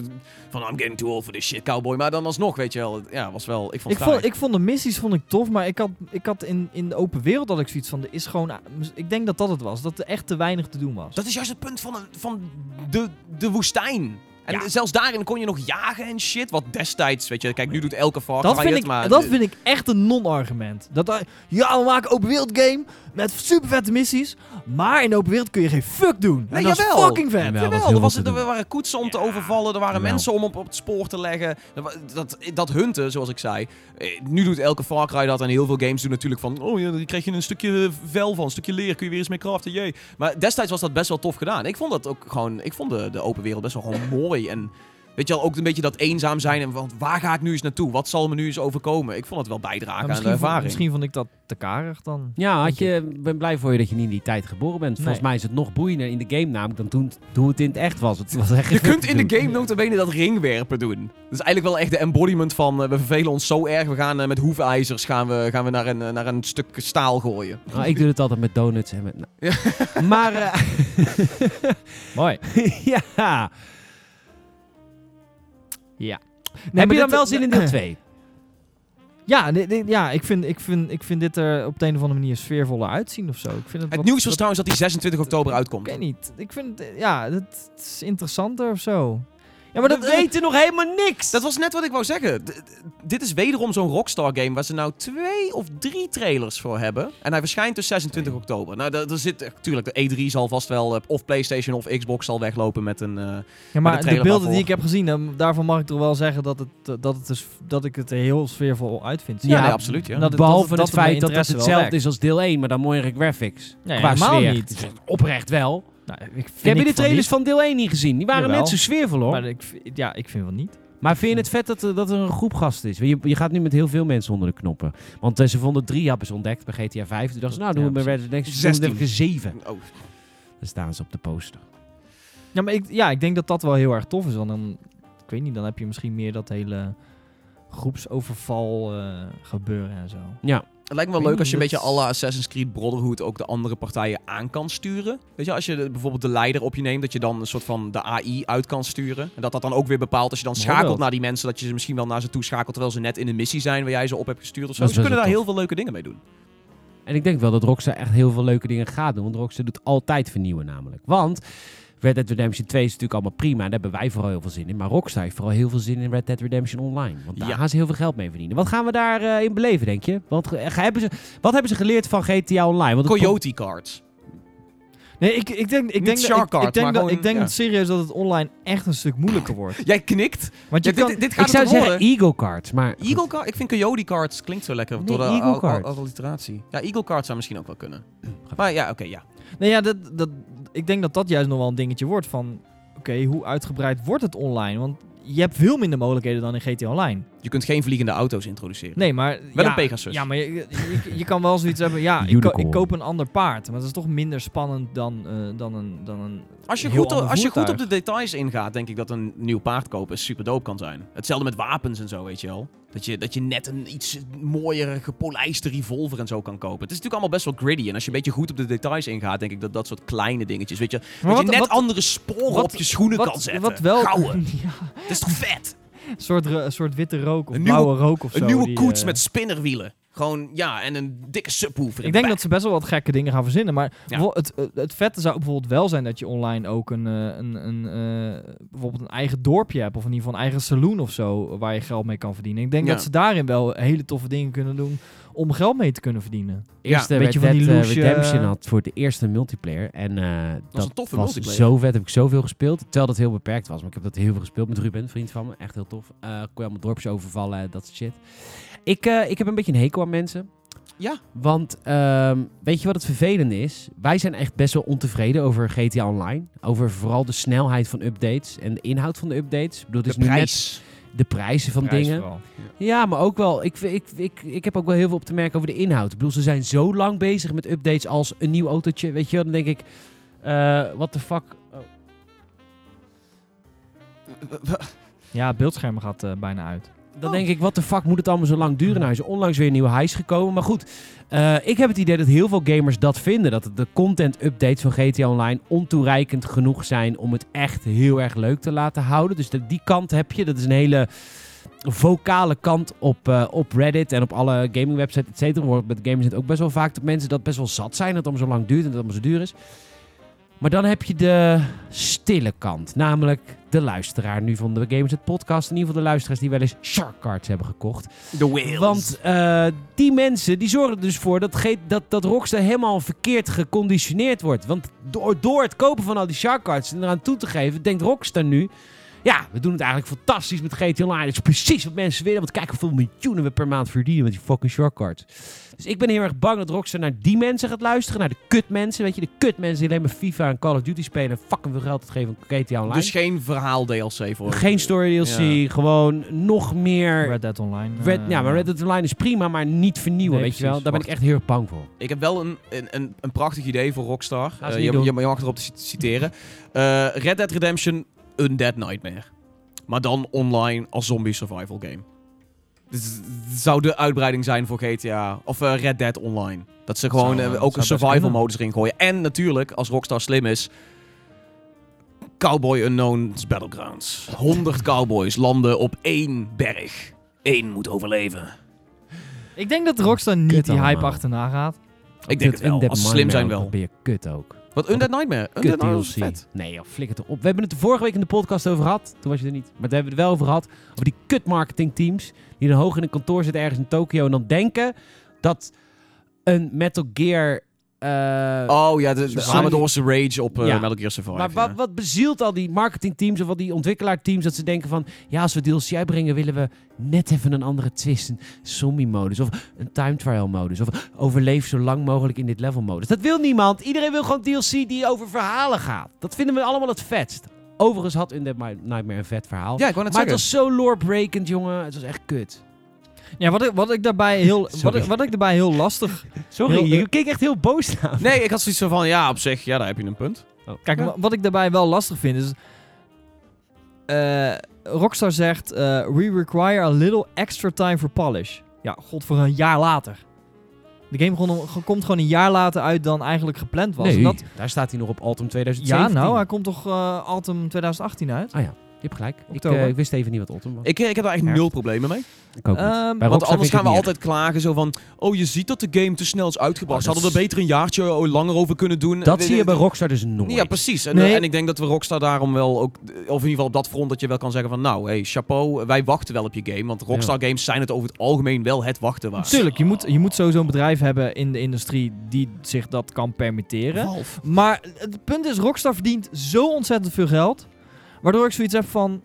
Speaker 3: van I'm getting too old for this shit cowboy. Maar dan alsnog, weet je wel, ja, was wel, ik vond
Speaker 4: Ik vond, ik vond de missies vond ik tof, maar ik had, ik had in, in de open wereld had ik zoiets van, er is gewoon, ik denk dat dat het was, dat er echt te weinig te doen was.
Speaker 3: Dat is juist het punt van, van de, de woestijn. En
Speaker 1: Ja.
Speaker 3: zelfs daarin kon je nog jagen en shit. Wat destijds, weet je, kijk, nu doet elke Far
Speaker 4: Dat
Speaker 3: Cry
Speaker 4: vind,
Speaker 3: het,
Speaker 4: ik,
Speaker 3: maar...
Speaker 4: dat vind ik echt een non-argument. Dat hij- ja, we maken een open wereld game met super vette missies, maar in de open wereld kun je geen fuck doen.
Speaker 3: Nee,
Speaker 4: en dat
Speaker 3: jawel.
Speaker 4: is fucking vet.
Speaker 1: Jawel.
Speaker 3: Jawel, er, was, er waren koetsen om te overvallen, er waren
Speaker 1: Jawel.
Speaker 3: mensen om op, op het spoor te leggen. Dat, dat hunten, zoals ik zei. Eh, Nu doet elke Far Cry dat en heel veel games doen natuurlijk van... Oh ja, dan krijg je een stukje vel van, een stukje leer, kun je weer eens mee craften, jee. Maar destijds was dat best wel tof gedaan. Ik vond dat ook gewoon... Ik vond de, de open wereld best wel gewoon *laughs* mooi en... Weet je wel, ook een beetje dat eenzaam zijn en van, waar ga ik nu eens naartoe? Wat zal me nu eens overkomen? Ik vond het wel bijdragen
Speaker 4: Maar
Speaker 3: aan de
Speaker 4: misschien, vond,
Speaker 3: ervaring.
Speaker 4: misschien vond ik dat te karig dan.
Speaker 1: Ja, had je, ik ben blij voor je dat je niet in die tijd geboren bent. Volgens
Speaker 4: Nee.
Speaker 1: mij is het nog boeiender in de game namelijk dan toen, toen het in het echt was. Het was echt
Speaker 3: Je kunt in de *laughs* game notabene dat ringwerpen doen. Dat is eigenlijk wel echt de embodiment van... eh, we vervelen ons zo erg, we gaan eh, met hoefijzers gaan we, gaan we naar, een, eh, naar een stuk staal gooien.
Speaker 1: Nou, ik doe het altijd met donuts en met... nou. Maar, eh, *laughs*
Speaker 4: Mooi. *laughs*
Speaker 1: ja.
Speaker 4: Ja.
Speaker 1: Heb je dan wel zin in deel *clears throat* 2?
Speaker 4: Ja, ja ik, vind, ik, vind, ik vind dit er op de een of andere manier sfeervoller uitzien of zo. Ik vind het
Speaker 3: Het
Speaker 4: wat-
Speaker 3: nieuws was
Speaker 4: wat-
Speaker 3: trouwens dat die 26 oktober
Speaker 4: Ik
Speaker 3: uitkomt.
Speaker 4: weet niet. Ik vind het, ja, het is interessanter of zo. Ja, maar
Speaker 1: we
Speaker 4: dat weet
Speaker 1: weten nog helemaal niks.
Speaker 3: Dat was net wat ik wou zeggen. D- dit is wederom zo'n Rockstar game waar ze nou twee of drie trailers voor hebben. En hij verschijnt dus 26 oktober. Nou, er zit natuurlijk de E3 zal vast wel eh, of PlayStation of Xbox zal weglopen met een. eh,
Speaker 4: Ja,
Speaker 3: de
Speaker 4: maar de, beelden die ik heb gezien, daarvan mag ik toch wel zeggen dat, het, eh, dat, het dus, dat ik het heel sfeervol uit vind.
Speaker 3: Ja,
Speaker 1: Ja,
Speaker 3: nee, absoluut. Ja.
Speaker 4: dat-
Speaker 1: Behalve
Speaker 4: dat
Speaker 1: het feit dat het hetzelfde is als deel 1, maar dan mooiere graphics.
Speaker 4: Nee,
Speaker 1: Qua
Speaker 4: helemaal
Speaker 1: sfeer.
Speaker 4: niet.
Speaker 1: Het is Oprecht wel.
Speaker 4: Nou, ik vind
Speaker 1: Heb je de trailers van deel 1 niet gezien? Die waren
Speaker 4: Jawel.
Speaker 1: net zo sfeervol hoor.
Speaker 4: Maar ik, ja, ik vind wel niet.
Speaker 1: Maar vind je het vet dat, er- dat er een groep gasten is? Je, je gaat nu met heel veel mensen onder de knoppen. Want eh, ze vonden drie ze ontdekt bij GTA 5. Toen dachten ze, nou doen we bij Red Dead Redemption
Speaker 3: 16.
Speaker 1: even 7.
Speaker 3: Oh,
Speaker 1: Dan staan ze op de poster.
Speaker 4: Ja, maar ik, ja, ik denk dat dat wel heel erg tof is. Want dan, ik weet niet, dan heb je misschien meer dat hele groepsoverval eh, gebeuren en zo.
Speaker 1: Ja.
Speaker 3: Het lijkt me wel leuk als je een beetje alle Assassin's Creed Brotherhood ook de andere partijen aan kan sturen. Weet je, als je de- bijvoorbeeld de leider op je neemt, dat je dan een soort van de AI uit kan sturen. En dat dat dan ook weer bepaalt als je dan schakelt naar die mensen, dat je ze misschien wel naar ze toe schakelt terwijl ze net in een missie zijn waar jij ze op hebt gestuurd of zo. Ze kunnen daar heel veel leuke dingen mee doen.
Speaker 1: En ik denk wel dat Rockstar echt heel veel leuke dingen gaat doen. Want Rockstar doet altijd vernieuwen namelijk. Want Red Dead Redemption 2 is natuurlijk allemaal prima. En daar hebben wij vooral heel veel zin in. Maar Rockstar heeft vooral heel veel zin in Red Dead Redemption Online. Want daar
Speaker 3: Ja.
Speaker 1: gaan ze heel veel geld mee verdienen. Wat gaan we daarin in beleven, denk je? Want eh, hebben ze, wat hebben ze geleerd van GTA Online? Want
Speaker 3: Coyote cards.
Speaker 4: Nee, ik, ik denk, ik denk, dat- ik, ik denk, dat,
Speaker 3: gewoon,
Speaker 4: ik denk
Speaker 3: ja.
Speaker 4: dat serieus dat het online echt een stuk moeilijker wordt. *laughs*
Speaker 3: Jij knikt.
Speaker 4: Want je
Speaker 3: Ja,
Speaker 4: kan,
Speaker 3: dit, dit
Speaker 1: Ik zou zeggen
Speaker 3: horen.
Speaker 1: Eagle Cards, maar...
Speaker 3: Eagle ik vind Coyote cards klinkt zo lekker
Speaker 1: Nee,
Speaker 3: door de alliteratie. Ja, Eagle cards zou misschien ook wel kunnen. Maar ja, oké, ja.
Speaker 4: Nee, ja, dat, dat, ik denk dat dat juist nog wel een dingetje wordt van... Oké, hoe uitgebreid wordt het online? Want je hebt veel minder mogelijkheden dan in GTA Online.
Speaker 3: Je kunt geen vliegende auto's introduceren.
Speaker 4: Nee, maar...
Speaker 3: Wel
Speaker 4: ja,
Speaker 3: een Pegasus.
Speaker 4: Ja, maar je, je, je kan wel zoiets hebben... Ja, ik, ko- ik koop een ander paard. Maar dat is toch minder spannend dan, eh, dan, een, dan een
Speaker 3: Als je,
Speaker 4: heel
Speaker 3: goed,
Speaker 4: ander
Speaker 3: als je goed op de details ingaat, denk ik dat een nieuw paard kopen super dope kan zijn. Hetzelfde met wapens en zo, weet je wel. Dat je, dat je net een iets mooiere, gepolijste revolver en zo kan kopen. Het is natuurlijk allemaal best wel gritty. En als je een beetje goed op de details ingaat, denk ik dat dat soort kleine dingetjes, weet je, dat je net
Speaker 4: wat-
Speaker 3: andere sporen
Speaker 4: wat-
Speaker 3: op je schoenen kan zetten.
Speaker 4: Wat wel...
Speaker 3: Gouden. *laughs*
Speaker 4: ja,
Speaker 3: Dat is toch vet?
Speaker 4: Een soort, een soort witte rook of
Speaker 3: Een nieuwe-
Speaker 4: blauwe rook of zo.
Speaker 3: Een nieuwe
Speaker 4: die,
Speaker 3: koets
Speaker 4: eh,
Speaker 3: met spinnerwielen. Gewoon, ja, en een dikke subwoofer.
Speaker 4: Ik denk dat ze best wel wat gekke dingen gaan verzinnen. Maar
Speaker 3: Ja.
Speaker 4: het, het, vette zou bijvoorbeeld wel zijn dat je online ook een, eh, een, een, eh, bijvoorbeeld een eigen dorpje hebt. Of in ieder geval een eigen saloon of zo. Waar je geld mee kan verdienen. Ik denk
Speaker 3: Ja.
Speaker 4: dat ze daarin wel hele toffe dingen kunnen doen. Om geld mee te kunnen verdienen.
Speaker 1: eerste
Speaker 4: een
Speaker 1: Red
Speaker 4: beetje van
Speaker 1: Dead
Speaker 4: die
Speaker 1: eh,
Speaker 4: loesje-
Speaker 1: Redemption had voor de eerste multiplayer. En eh, dat,
Speaker 3: een toffe
Speaker 1: was
Speaker 3: multiplayer.
Speaker 1: zo vet. Heb ik zoveel gespeeld. Terwijl dat heel beperkt was. Maar ik heb dat heel veel gespeeld met Ruben, een vriend van me. Echt heel tof. Eh kon je allemaal dorpjes overvallen, dat soort shit. Ik, eh, ik heb een beetje een hekel aan mensen.
Speaker 3: Ja.
Speaker 1: Want ehm, weet je wat het vervelende is? Wij zijn echt best wel ontevreden over GTA Online. Over vooral de snelheid van updates en de inhoud van de updates. Ik bedoel, het is
Speaker 3: de
Speaker 1: nu net
Speaker 3: prijs.
Speaker 1: De prijzen van
Speaker 4: Prijs
Speaker 1: dingen.
Speaker 4: vooral.
Speaker 1: Ja, maar ook wel. Ik, ik, ik, ik heb ook wel heel veel op te merken over de inhoud. Ik bedoel, ze zijn zo lang bezig met updates als een nieuw autootje. Weet je dan denk ik. eh what the fuck. Oh.
Speaker 4: Ja, het beeldscherm gaat eh, bijna uit.
Speaker 1: Dan denk ik, wat de fuck moet het allemaal zo lang duren? Nou is onlangs weer een nieuwe hijs gekomen. Maar goed, eh, ik heb het idee dat heel veel gamers dat vinden. Dat de content updates van GTA Online ontoereikend genoeg zijn om het echt heel erg leuk te laten houden. Dus de- die kant heb je. Dat is een hele vocale kant op, eh, op Reddit en op alle gaming websites, et cetera. Wordt met gamers ook best wel vaak dat mensen dat best wel zat zijn. Dat het allemaal zo lang duurt en dat het allemaal zo duur is. Maar dan heb je de stille kant. Namelijk de luisteraar nu van de Gamers het podcast. In ieder geval de luisteraars die wel eens Shark Cards hebben gekocht.
Speaker 3: De whales.
Speaker 1: Want eh, die mensen die zorgen er dus voor dat, dat, dat Rockstar helemaal verkeerd geconditioneerd wordt. Want door, door het kopen van al die Shark Cards en eraan toe te geven, denkt Rockstar nu... Ja, we doen het eigenlijk fantastisch met GTA Online. Het is precies wat mensen willen. Want kijk hoeveel miljoenen we per maand verdienen met die fucking Shark Cards. Dus ik ben heel erg bang dat Rockstar naar die mensen gaat luisteren. Naar de kut mensen. Weet je, de kut mensen die alleen maar FIFA en Call of Duty spelen. En fucking veel geld uitgeven aan GTA Online.
Speaker 3: Dus geen verhaal DLC voor.
Speaker 1: Geen story DLC.
Speaker 3: Ja.
Speaker 1: Gewoon nog meer...
Speaker 4: Red Dead Online.
Speaker 1: Red,
Speaker 4: eh,
Speaker 1: ja, maar Red Dead Online is prima, maar niet vernieuwen,
Speaker 4: Nee,
Speaker 1: weet je wel. Daar ben ik echt heel erg bang voor.
Speaker 3: Ik heb wel een, een, een, een prachtig idee voor Rockstar. Eh, je, je, je mag erop te cit- citeren. Eh, Red Dead Redemption Undead Nightmare. Maar dan online als zombie survival game. Dus het zou de uitbreiding zijn voor GTA of eh, Red Dead Online. Dat ze gewoon
Speaker 4: Zou,
Speaker 3: eh, ook een survival modus erin gooien. En natuurlijk, als Rockstar slim is... Cowboy Unknown's Battlegrounds. 100 cowboys landen op één berg. Eén moet overleven.
Speaker 4: Ik denk dat Rockstar niet
Speaker 1: Kut
Speaker 4: die hype
Speaker 1: allemaal.
Speaker 4: achterna gaat.
Speaker 3: Ik denk het wel. Als ze slim zijn wel.
Speaker 1: Dan ben je kut ook.
Speaker 3: Wat Undead Nightmare? Undead Nightmare
Speaker 1: DLC.
Speaker 3: vet.
Speaker 1: Nee joh, flikker het op. We hebben het er vorige week in de podcast over gehad. Toen was je er niet. Maar daar hebben we het wel over gehad. Over die kut marketing teams. Die dan hoog in een kantoor zitten ergens in Tokio. En dan denken dat een Metal Gear... eh,
Speaker 3: Oh ja, de, de
Speaker 1: Survive.
Speaker 3: Amadeurse Rage op eh
Speaker 1: Ja.
Speaker 3: Metal Gear Survive.
Speaker 1: Maar
Speaker 3: ja.
Speaker 1: wat, wat bezielt al die marketingteams of wat die ontwikkelaarteams dat ze denken van... Ja, als we DLC uitbrengen willen we net even een andere twist. Een zombie-modus of een time trial modus. Of overleef zo lang mogelijk in dit level modus. Dat wil niemand. Iedereen wil gewoon DLC die over verhalen gaat. Dat vinden we allemaal het vetst. Overigens had Undead Nightmare een vet verhaal.
Speaker 3: ja, ik wou net
Speaker 1: maar het was zo lore-breakend, jongen. Het was echt kut.
Speaker 4: Ja, wat ik, wat ik daarbij heel, wat
Speaker 1: Sorry.
Speaker 4: ik, wat ik daarbij heel lastig...
Speaker 1: Sorry,
Speaker 4: Heel-
Speaker 1: je keek echt heel boos naar me.
Speaker 3: Nee, ik had zoiets van, ja, op zich, ja, daar heb je een punt.
Speaker 4: Kijk,
Speaker 1: Ja.
Speaker 4: wa- wat ik daarbij wel lastig vind is... eh, Rockstar zegt... eh, we require a little extra time for polish. Ja, god, voor een jaar later. De game gewoon, komt gewoon een jaar later uit dan eigenlijk gepland was. En
Speaker 1: Nee,
Speaker 4: dat,
Speaker 1: daar staat hij nog op Autumn
Speaker 4: ja,
Speaker 1: 2017.
Speaker 4: nou, hij komt toch eh Autumn 2018 uit?
Speaker 1: Ah ja. Je hebt gelijk. Ik, eh, ik wist even niet wat Autumn was.
Speaker 3: Ik, ik heb daar echt
Speaker 1: Herfst.
Speaker 3: nul problemen mee.
Speaker 1: Ik ook niet.
Speaker 4: Ehm,
Speaker 1: Bij
Speaker 3: Want anders gaan we altijd klagen zo van... Oh, je ziet dat de game te snel is uitgebracht.
Speaker 1: Oh,
Speaker 3: Ze hadden er beter een jaartje oh, langer over kunnen doen.
Speaker 1: Dat zie je bij Rockstar dus nooit.
Speaker 3: Ja, precies. En,
Speaker 4: Nee.
Speaker 3: en ik denk dat we Rockstar daarom wel ook... Of in ieder geval op dat front dat je wel kan zeggen van... Nou, hey, chapeau, wij wachten wel op je game. Want Rockstar games zijn het over het algemeen wel het wachten waard.
Speaker 4: Tuurlijk, je moet, je moet sowieso een bedrijf hebben in de industrie die zich dat kan permitteren.
Speaker 3: Valve.
Speaker 4: Maar het punt is, Rockstar verdient zo ontzettend veel geld. Waardoor ik zoiets heb van...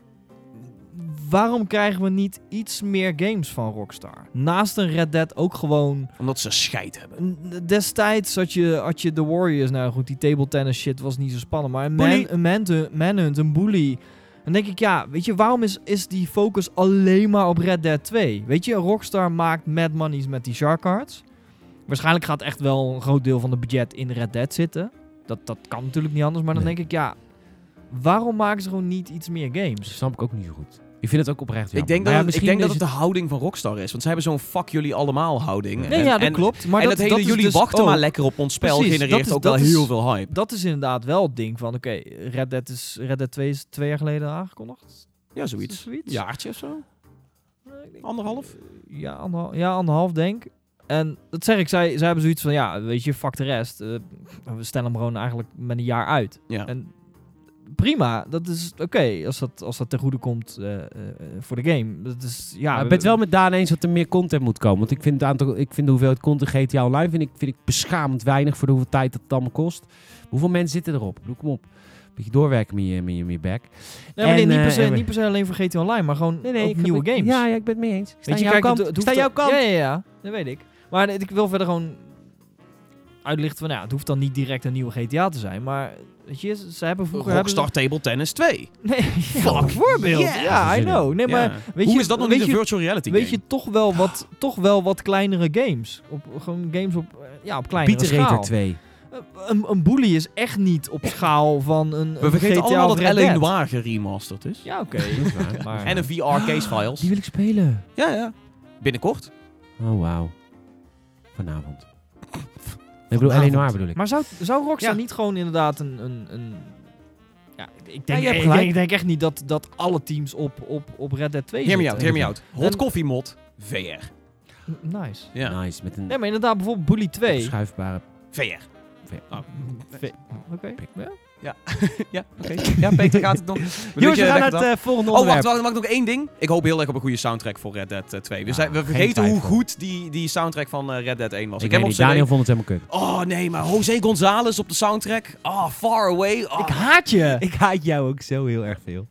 Speaker 4: Waarom krijgen we niet iets meer games van Rockstar? Naast een Red Dead ook gewoon...
Speaker 3: Omdat ze scheid hebben.
Speaker 4: Destijds had je, had je The Warriors. Nou goed, die table tennis shit was niet zo spannend. Maar een, man, een Manhunt, Manhunt, een Bully... Dan denk ik, ja, weet je, waarom is, is die focus alleen maar op Red Dead 2? Weet je, Rockstar maakt mad monies met die Shark Cards. Waarschijnlijk gaat echt wel een groot deel van de budget in Red Dead zitten. Dat, dat kan natuurlijk niet anders. Maar dan
Speaker 1: Nee.
Speaker 4: denk ik, ja, waarom maken ze gewoon niet iets meer
Speaker 1: Dat
Speaker 4: games?
Speaker 1: snap ik ook niet zo goed. Ik vind het ook oprecht
Speaker 3: Ik
Speaker 1: jammer.
Speaker 3: denk, dat,
Speaker 1: ja,
Speaker 3: het, ik
Speaker 1: misschien
Speaker 3: denk dat het de houding van Rockstar is. Want ze hebben zo'n fuck jullie allemaal houding.
Speaker 4: Nee,
Speaker 3: En-
Speaker 4: ja, dat
Speaker 3: en,
Speaker 4: klopt. Maar
Speaker 3: en
Speaker 4: dat,
Speaker 3: het hele
Speaker 4: dat
Speaker 3: jullie
Speaker 4: dus
Speaker 3: wachten
Speaker 4: ook-
Speaker 3: maar lekker op ons spel
Speaker 4: Precies,
Speaker 3: genereert
Speaker 4: is-
Speaker 3: ook wel
Speaker 4: is-
Speaker 3: heel veel hype.
Speaker 4: Dat is inderdaad wel het ding van, oké, Red Dead is Red Dead 2 is twee jaar geleden aangekondigd.
Speaker 3: Ja, zoiets.
Speaker 4: zoiets?
Speaker 3: Jaartje of zo.
Speaker 4: Nee, ik denk-
Speaker 3: Anderhalf?
Speaker 4: Ja, anderhalf, ja, anderhalf denk. En dat zeg ik, zij, zij hebben zoiets van, ja, weet je, fuck de rest. Eh, we stellen hem gewoon eigenlijk met een jaar uit.
Speaker 3: Ja.
Speaker 4: En prima, dat is oké als, dat, als dat ten goede komt eh, eh, voor de game. Dat is, ja,
Speaker 1: ik ben het wel met Daan eens dat er meer content moet komen. Want ik vind, het aantal, ik vind de hoeveelheid content GTA Online vind ik, vind ik beschamend weinig voor de hoeveel tijd dat het allemaal kost. Hoeveel mensen zitten erop? Doe kom op. Beetje doorwerken met je, met je, met je back.
Speaker 4: Nee, maar
Speaker 1: En,
Speaker 4: niet, per
Speaker 1: eh,
Speaker 4: se,
Speaker 1: en
Speaker 4: niet per se alleen voor GTA Online, maar gewoon ook
Speaker 1: ik
Speaker 4: nieuwe games.
Speaker 1: Ja, ja, ik ben het mee eens. Ik sta
Speaker 4: je,
Speaker 1: aan jouw kant.
Speaker 4: het, het
Speaker 1: sta jouw kant.
Speaker 4: Ja, ja, ja, dat weet ik. Maar ik wil verder gewoon uitlichten van, ja, het hoeft dan niet direct een nieuwe GTA te zijn, maar weet je, ze hebben vroeger...
Speaker 3: Rockstar Table Tennis 2.
Speaker 4: Hebben, *laughs* nee, ja, bijvoorbeeld.
Speaker 3: yeah.
Speaker 4: Ja, I know. Nee, maar weet
Speaker 3: Hoe
Speaker 4: je,
Speaker 3: is dat nog niet een virtual reality
Speaker 4: Weet
Speaker 3: game?
Speaker 4: je, toch wel wat, toch wel wat kleinere games. Op, gewoon games op, ja, op kleinere
Speaker 1: Beat the
Speaker 4: schaal.
Speaker 1: Rater 2.
Speaker 4: Eh, Een, een bully is echt niet op schaal van een,
Speaker 3: We
Speaker 4: een
Speaker 3: vergeten
Speaker 4: GTA
Speaker 3: allemaal dat L.A. Noir geremasterd is.
Speaker 4: Ja, oké. *laughs* maar,
Speaker 3: En een VR case files.
Speaker 1: Die wil ik spelen.
Speaker 3: Ja, ja. Binnenkort.
Speaker 1: Oh, wauw. Vanavond. Ik bedoel,
Speaker 3: Vanavond.
Speaker 1: Eleanor bedoel ik.
Speaker 4: Maar zou, zou Rockstar
Speaker 3: Ja.
Speaker 4: niet gewoon inderdaad een... een, een ja, ik denk,
Speaker 1: Ja,
Speaker 4: ik, denk, ik denk echt niet dat, dat alle teams op, op, op Red Dead 2
Speaker 3: Hear me out, hear me out. Hot Coffee mod, VR.
Speaker 4: Nice.
Speaker 3: Ja.
Speaker 1: Nice, met een
Speaker 4: Nee, maar inderdaad, bijvoorbeeld Bully 2.
Speaker 1: schuifbare...
Speaker 3: VR.
Speaker 1: Oh.
Speaker 4: Oké. Ja. *laughs*
Speaker 3: Ja, oké. Ja, Peter gaat het nog.
Speaker 1: Jongens, we gaan naar het eh, volgende
Speaker 3: Oh, wacht,
Speaker 1: onderwerp.
Speaker 3: wacht, mag ik nog één ding? Ik hoop heel erg op een goede soundtrack voor Red Dead eh, 2. We,
Speaker 1: Ja,
Speaker 3: zijn, we vergeten hoe goed die, die soundtrack van eh, Red Dead 1 was.
Speaker 1: Ik
Speaker 3: heb
Speaker 1: niet. Daniel vond het helemaal kut.
Speaker 3: Oh nee, maar José González op de soundtrack. Oh, Far Away. Oh.
Speaker 4: Ik haat je.
Speaker 1: Ik haat jou ook zo heel erg veel.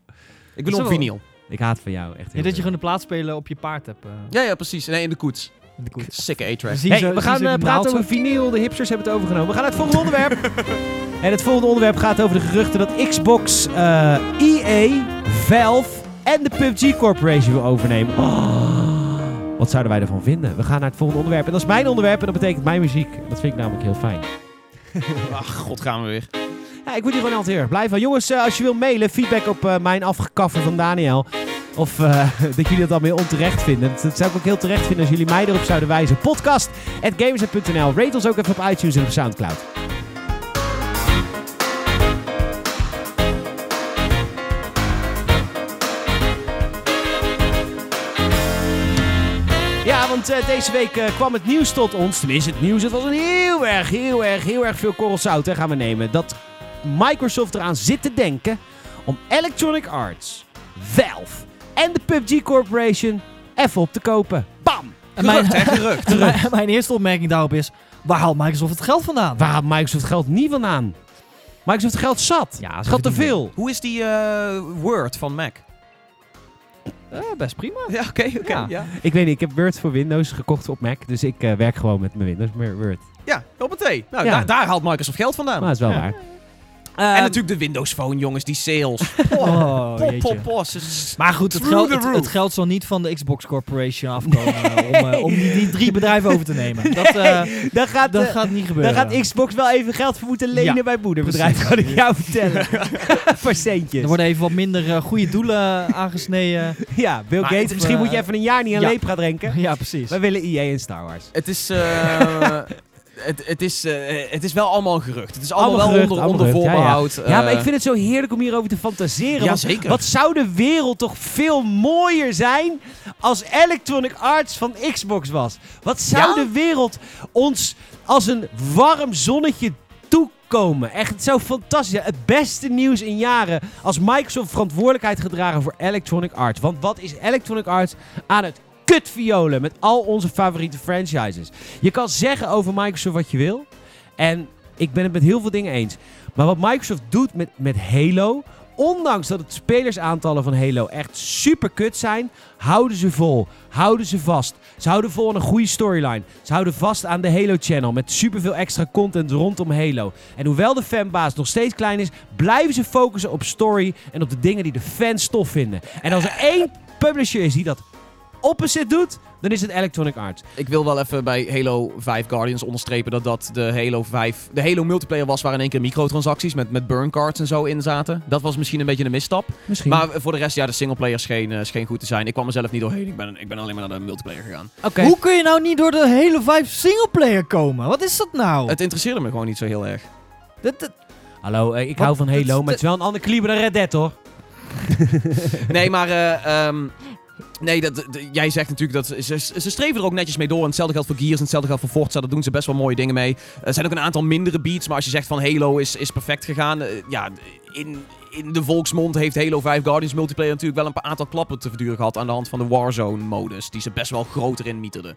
Speaker 3: Ik ben op vinyl.
Speaker 1: Ik haat van jou echt heel
Speaker 4: Ja, dat je gewoon de plaatsspelen op je paard hebt. eh,
Speaker 3: Ja, ja, precies. Nee, in de koets.
Speaker 4: in de koets.
Speaker 3: Sikke A-track.
Speaker 1: Hey, we gaan eh, praten over vinyl. De hipsters hebben het overgenomen. We gaan naar het volgende onderwerp. *laughs* En het volgende onderwerp gaat over de geruchten dat Xbox, eh, EA, Valve en de PUBG Corporation wil overnemen. Oh, wat zouden wij ervan vinden? We gaan naar het volgende onderwerp. En dat is mijn onderwerp en dat betekent mijn muziek. Dat vind ik namelijk heel fijn. *laughs*
Speaker 3: Ach, god, gaan we weer.
Speaker 1: Ja, ik word hier gewoon altijd heel erg blij van. Jongens, eh, als je wil mailen, feedback op eh, mijn afgekaffer van Daniel. Of *laughs* dat jullie dat dan weer onterecht vinden. Dat, zou ik ook heel terecht vinden als jullie mij erop zouden wijzen. Podcast at. Rate ons ook even op iTunes en op Soundcloud. Want eh, deze week eh, kwam het nieuws tot ons. Tenminste, het nieuws. Het was een heel erg, heel erg, heel erg veel korrel zout. Hè, gaan we nemen. Dat Microsoft eraan zit te denken om Electronic Arts, Valve en de PUBG Corporation even op te kopen. Bam!
Speaker 4: En mijn,
Speaker 3: Gerucht, hè, *laughs* gerucht.
Speaker 4: mijn, eerste opmerking daarop is... Waar haalt Microsoft het geld vandaan?
Speaker 1: Waar haalt Microsoft geld niet vandaan? Microsoft geld zat.
Speaker 4: Ja,
Speaker 1: geld te veel.
Speaker 3: Hoe is die eh, Word van Mac?
Speaker 4: Eh, best prima.
Speaker 3: Ja, oké, oké.
Speaker 4: Ja.
Speaker 3: ja.
Speaker 1: Ik weet niet, ik heb Word voor Windows gekocht op Mac. Dus ik eh, werk gewoon met mijn Windows maar Word.
Speaker 3: Ja, hoppatee. Nou,
Speaker 1: Ja.
Speaker 3: daar, daar haalt Microsoft geld vandaan.
Speaker 1: Maar dat is wel
Speaker 4: Ja.
Speaker 1: waar.
Speaker 3: En
Speaker 1: Ehm,
Speaker 3: natuurlijk de Windows Phone, jongens, die sales. *laughs*
Speaker 4: Oh,
Speaker 3: pop,
Speaker 4: jeetje.
Speaker 3: pop, pop. Ze s-
Speaker 4: Maar goed, het geld, het, geld zal niet van de Xbox Corporation afkomen eh, om, eh, om die, die drie bedrijven over te nemen. Dat, eh,
Speaker 1: gaat,
Speaker 4: dat gaat niet
Speaker 1: dan
Speaker 4: gebeuren.
Speaker 1: gaat Xbox wel even geld voor moeten lenen
Speaker 4: Ja,
Speaker 1: bij moederbedrijf,
Speaker 4: precies.
Speaker 1: kan ik jou vertellen. *laughs* *laughs* Voor centjes.
Speaker 4: Er worden even wat minder goede doelen aangesneden.
Speaker 1: Ja, Bill
Speaker 3: Maar
Speaker 1: Gates, misschien moet je even een jaar niet aan
Speaker 4: ja.
Speaker 1: leep gaan drinken.
Speaker 4: ja, precies.
Speaker 1: Wij willen EA en Star Wars.
Speaker 3: Het is... het, het, is, eh, het is wel allemaal een gerucht. Het is allemaal,
Speaker 1: Allemaal
Speaker 3: wel
Speaker 1: gerucht,
Speaker 3: onder,
Speaker 1: allemaal
Speaker 3: onder
Speaker 1: gerucht, ja, ja.
Speaker 3: voorbehoud.
Speaker 1: Ja, maar
Speaker 3: eh,
Speaker 1: ik vind het zo heerlijk om hierover te fantaseren.
Speaker 3: Ja,
Speaker 1: want
Speaker 3: zeker.
Speaker 1: Wat zou de wereld toch veel mooier zijn als Electronic Arts van Xbox was? Wat zou de wereld ons als een warm zonnetje toekomen? Echt, het zou fantastisch zijn. Het beste nieuws in jaren als Microsoft verantwoordelijkheid gedragen voor Electronic Arts. Want wat is Electronic Arts aan het kutviolen met al onze favoriete franchises? Je kan zeggen over Microsoft wat je wil. En ik ben het met heel veel dingen eens. Maar wat Microsoft doet met, met Halo, ondanks dat het spelersaantallen van Halo echt super kut zijn, houden ze vol. Houden ze vast. Ze houden vol aan een goede storyline. Ze houden vast aan de Halo Channel met superveel extra content rondom Halo. En hoewel de fanbase nog steeds klein is, blijven ze focussen op story en op de dingen die de fans tof vinden. En als er één publisher is die dat opposite doet, dan is het Electronic Arts.
Speaker 3: Ik wil wel even bij Halo 5 Guardians onderstrepen dat dat de Halo 5... De Halo multiplayer was waar in één keer microtransacties met, met burn cards en zo in zaten. Dat was misschien een beetje een misstap.
Speaker 1: Misschien.
Speaker 3: Maar voor de rest, ja, de singleplayer scheen, eh, scheen goed te zijn. Ik kwam mezelf niet doorheen. Ik ben, ik ben alleen maar naar de multiplayer gegaan.
Speaker 1: Oké.
Speaker 4: Hoe kun je nou niet door de hele vijf singleplayer komen? Wat is dat nou?
Speaker 3: Het interesseerde me gewoon niet zo heel erg.
Speaker 4: Dat- dat-
Speaker 1: Hallo, eh, ik
Speaker 4: Wat?
Speaker 1: hou van
Speaker 4: Dat-
Speaker 1: Halo, maar het is wel een ander kaliber dan Red Dead, hoor. *laughs*
Speaker 3: Nee, maar... eh, ehm, nee, dat, jij zegt natuurlijk dat... Ze, ze streven er ook netjes mee door. En hetzelfde geldt voor Gears en hetzelfde geldt voor Forza. Daar doen ze best wel mooie dingen mee. Er zijn ook een aantal mindere beats. Maar als je zegt van Halo is, is perfect gegaan... eh, ja, in, in de volksmond heeft Halo 5 Guardians multiplayer natuurlijk wel een paar aantal klappen te verduren gehad... aan de hand van de Warzone-modus. Die ze best wel groter in mieterden.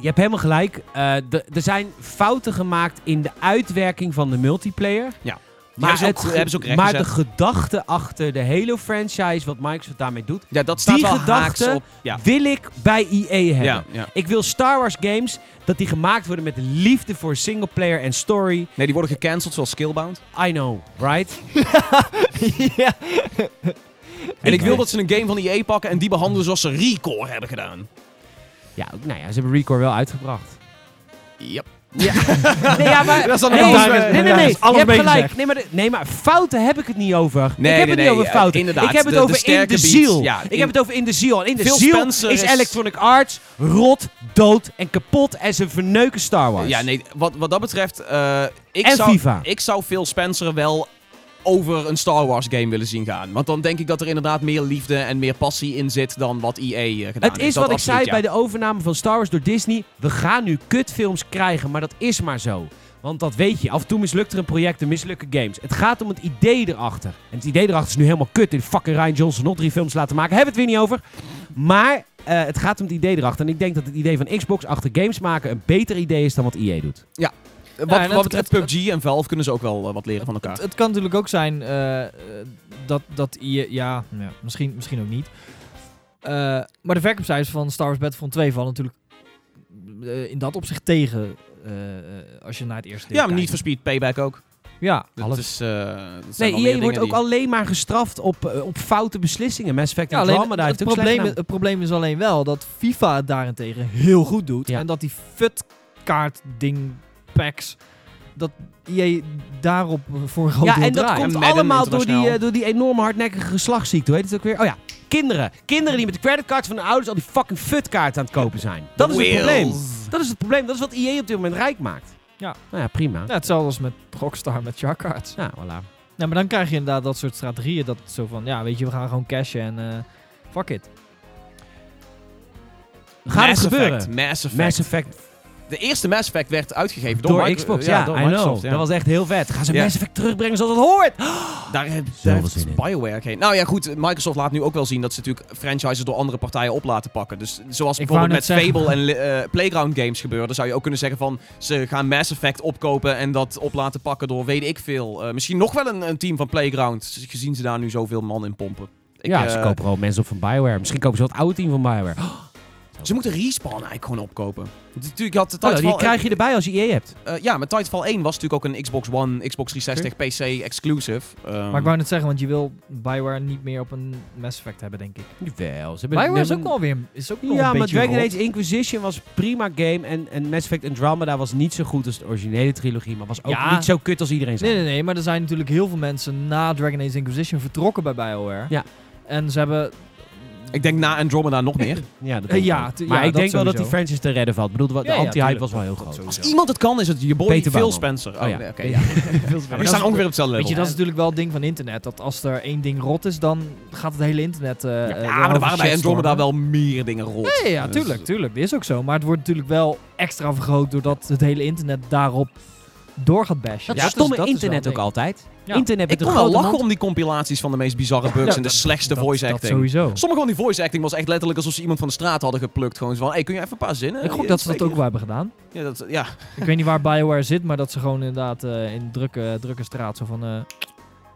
Speaker 1: Je hebt helemaal gelijk. Eh, de- er zijn fouten gemaakt in de uitwerking van de multiplayer.
Speaker 3: Ja.
Speaker 1: Maar,
Speaker 3: hebben
Speaker 1: het ge-
Speaker 3: hebben ze ook recht
Speaker 1: maar de gedachte achter de Halo-franchise, wat Microsoft daarmee doet,
Speaker 3: Ja, dat staat
Speaker 1: Die
Speaker 3: wel
Speaker 1: gedachte-
Speaker 3: haaks op... Ja,
Speaker 1: wil ik bij EA hebben.
Speaker 3: ja, ja.
Speaker 1: Ik wil Star Wars games, dat die gemaakt worden met liefde voor singleplayer en story.
Speaker 3: Nee, die worden gecanceld zoals Skillbound.
Speaker 1: I know, right? *laughs*
Speaker 4: ja.
Speaker 3: En ik wil dat ze een game van EA pakken en die behandelen zoals ze Recore hebben gedaan.
Speaker 1: Ja, nou ja, ze hebben Recore wel uitgebracht.
Speaker 3: Yep.
Speaker 1: Ja. *laughs* nee, ja, maar...
Speaker 3: Dat is dan
Speaker 1: nee,
Speaker 3: een
Speaker 1: nee, nee, nee, nee.
Speaker 4: alles
Speaker 1: je hebt gelijk. Nee maar, de- nee, maar fouten heb ik het niet over.
Speaker 3: Nee,
Speaker 1: ik heb
Speaker 3: nee,
Speaker 1: het niet over fouten.
Speaker 3: inderdaad,
Speaker 1: ik heb het
Speaker 3: de- de
Speaker 1: over in de ziel.
Speaker 3: ja,
Speaker 1: ik heb het over in de ziel. En in de
Speaker 3: Phil
Speaker 1: ziel
Speaker 3: Spencer
Speaker 1: is Electronic Arts rot, dood en kapot. En ze verneuken Star Wars.
Speaker 3: Ja, nee, wat, wat dat betreft, eh, ik,
Speaker 1: En
Speaker 3: zou,
Speaker 1: FIFA.
Speaker 3: ik zou Phil Spencer wel over een Star Wars game willen zien gaan. Want dan denk ik dat er inderdaad meer liefde en meer passie in zit dan wat EA eh, gedaan
Speaker 1: Het
Speaker 3: heeft.
Speaker 1: is
Speaker 3: Dat
Speaker 1: wat ik zei
Speaker 3: ja.
Speaker 1: bij de overname van Star Wars door Disney. We gaan nu kutfilms krijgen, maar dat is maar zo. Want dat weet je, af en toe mislukt er een project en mislukken games. Het gaat om het idee erachter. En het idee erachter is nu helemaal kut. In fucking Ryan Johnson nog drie films laten maken. Hebben we het weer niet over. Maar eh, het gaat om het idee erachter. En ik denk dat het idee van Xbox achter games maken een beter idee is dan wat EA doet.
Speaker 3: Eh, Wat,
Speaker 4: Ja,
Speaker 3: wat
Speaker 4: het-
Speaker 3: betreft
Speaker 4: het-
Speaker 3: PUBG en Valve kunnen ze ook wel eh, wat leren van elkaar.
Speaker 4: Het, het kan natuurlijk ook zijn eh, dat, dat je, ja, ja misschien, misschien ook niet. Eh, maar de verkoopcijfers van Star Wars Battlefront 2 vallen natuurlijk in dat opzicht tegen eh, eh, als je naar het eerste
Speaker 3: ja, maar niet voor Speed Payback ook.
Speaker 4: Ja,
Speaker 3: Dat
Speaker 1: Alles.
Speaker 3: is, eh, dat zijn
Speaker 1: Nee, EA wordt ook
Speaker 3: die-
Speaker 1: alleen maar gestraft op, op foute beslissingen. Mass Effect
Speaker 4: ja
Speaker 1: en
Speaker 4: alleen
Speaker 1: Andromeda
Speaker 4: het, probleem, het probleem is alleen wel dat FIFA het daarentegen heel goed doet.
Speaker 1: Ja.
Speaker 4: En dat die futkaart ding packs, dat EA daarop voor een groot
Speaker 1: Ja,
Speaker 4: deel
Speaker 1: en dat
Speaker 4: draait.
Speaker 1: komt
Speaker 3: En
Speaker 1: allemaal door die, eh, door die enorme hardnekkige geslachtsziekte. Hoe heet het ook weer? Oh ja, kinderen. Kinderen die met de creditcards van hun ouders al die fucking futkaarten aan het kopen zijn. Dat is het probleem. Dat is het probleem. Dat is wat EA op dit moment rijk maakt.
Speaker 4: Ja.
Speaker 1: Nou ja, prima.
Speaker 4: Ja, hetzelfde als met Rockstar met Shark Cards.
Speaker 1: Nou, voilà.
Speaker 4: Ja, maar dan krijg je inderdaad dat soort strategieën. Dat zo van, ja, weet je, we gaan gewoon cashen en eh fuck it.
Speaker 1: Gaat het gebeuren?
Speaker 3: Effect, Mass Effect.
Speaker 1: Mass Effect
Speaker 3: De eerste Mass Effect werd uitgegeven door,
Speaker 1: Xbox. Ja,
Speaker 3: door
Speaker 1: I know.
Speaker 3: Microsoft. ja.
Speaker 1: Dat was echt heel vet. Gaan ze. Mass Effect terugbrengen zoals het hoort? *gasps*
Speaker 3: Daar daar heeft. Bioware geen. Nou ja, goed. Microsoft laat nu ook wel zien dat ze natuurlijk franchises door andere partijen op laten pakken. Dus zoals
Speaker 4: Ik
Speaker 3: bijvoorbeeld met Fable en eh, Playground Games gebeurde, zou je ook kunnen zeggen van ze gaan Mass Effect opkopen en dat op laten pakken door weet ik veel. Eh, misschien nog wel een, een team van Playground, gezien ze daar nu zoveel man in pompen. Ik,
Speaker 1: ja,
Speaker 3: eh,
Speaker 1: ze kopen gewoon mensen op van Bioware. Misschien kopen ze het oude team van Bioware. Oh, *gasps*
Speaker 3: Ze moeten Respawn eigenlijk gewoon opkopen. Want Natuurlijk had de
Speaker 1: Oh, die
Speaker 3: Titanfall-
Speaker 1: krijg je erbij als je EA hebt.
Speaker 3: eh, ja, maar Titanfall 1 was natuurlijk ook een Xbox One, Xbox 360, PC exclusive. Ehm,
Speaker 4: Maar ik wou net zeggen, want je wil Bioware niet meer op een Mass Effect hebben, denk ik.
Speaker 1: Jawel. Ze hebben
Speaker 4: Bioware is ook
Speaker 1: hebben-
Speaker 4: wel weer is ook nog
Speaker 1: Ja,
Speaker 4: een
Speaker 1: maar Dragon
Speaker 4: rot.
Speaker 1: Age Inquisition was prima game. En, en Mass Effect Andromeda was niet zo goed als de originele trilogie. Maar was ook
Speaker 4: Ja.
Speaker 1: niet zo kut als iedereen zei.
Speaker 4: Nee, nee, nee, maar er zijn natuurlijk heel veel mensen na Dragon Age Inquisition vertrokken bij BioWare.
Speaker 1: Ja.
Speaker 4: En ze hebben
Speaker 3: Ik denk na Andromeda nog meer. *laughs*
Speaker 1: Ja, dat
Speaker 4: Eh,
Speaker 1: denk ik
Speaker 4: ja,
Speaker 1: ook. maar
Speaker 4: ja,
Speaker 1: ik
Speaker 4: dat
Speaker 1: denk wel dat die
Speaker 4: sowieso.
Speaker 1: franchise te redden valt. Ik bedoel, de,
Speaker 4: Ja, ja,
Speaker 1: anti-hype
Speaker 4: tuurlijk.
Speaker 1: was wel heel groot.
Speaker 3: Als iemand het kan, is het je boy
Speaker 1: Peter
Speaker 3: Phil. Spencer. Oh,
Speaker 1: Oh, ja.
Speaker 3: nee, oké. *laughs*
Speaker 1: Ja. *laughs*
Speaker 3: We staan ongeveer op hetzelfde
Speaker 4: Weet je,
Speaker 3: level.
Speaker 4: dat is natuurlijk wel het ding van internet. Dat als er één ding rot is, dan gaat het hele internet. eh
Speaker 3: Ja,
Speaker 4: eh,
Speaker 3: maar er waren bij
Speaker 4: shitstormen.
Speaker 3: Andromeda wel meer dingen rot.
Speaker 4: Ja, ja,
Speaker 3: Dus-
Speaker 4: tuurlijk, tuurlijk. Dat is ook zo. Maar het wordt natuurlijk wel extra vergroot doordat het hele internet daarop door gaat bashen.
Speaker 1: Dat
Speaker 4: Ja, is-
Speaker 1: stomme internet ook altijd.
Speaker 4: Ja.
Speaker 1: Internet
Speaker 3: Ik kon wel
Speaker 1: grote
Speaker 3: lachen
Speaker 1: mond.
Speaker 3: om die compilaties van de meest bizarre bugs
Speaker 4: Ja,
Speaker 3: en de
Speaker 4: dat-
Speaker 3: slechtste voice acting.
Speaker 4: Dat sowieso.
Speaker 3: Sommige van die voice acting was echt letterlijk alsof ze iemand van de straat hadden geplukt. Gewoon zo van, hey, kun je even een paar zinnen?
Speaker 4: Ik gok dat ze dat ook wel hebben gedaan.
Speaker 3: Ja, dat, ja.
Speaker 4: Ik weet niet waar BioWare zit, maar dat ze gewoon inderdaad eh, in drukke, drukke straat zo van... eh,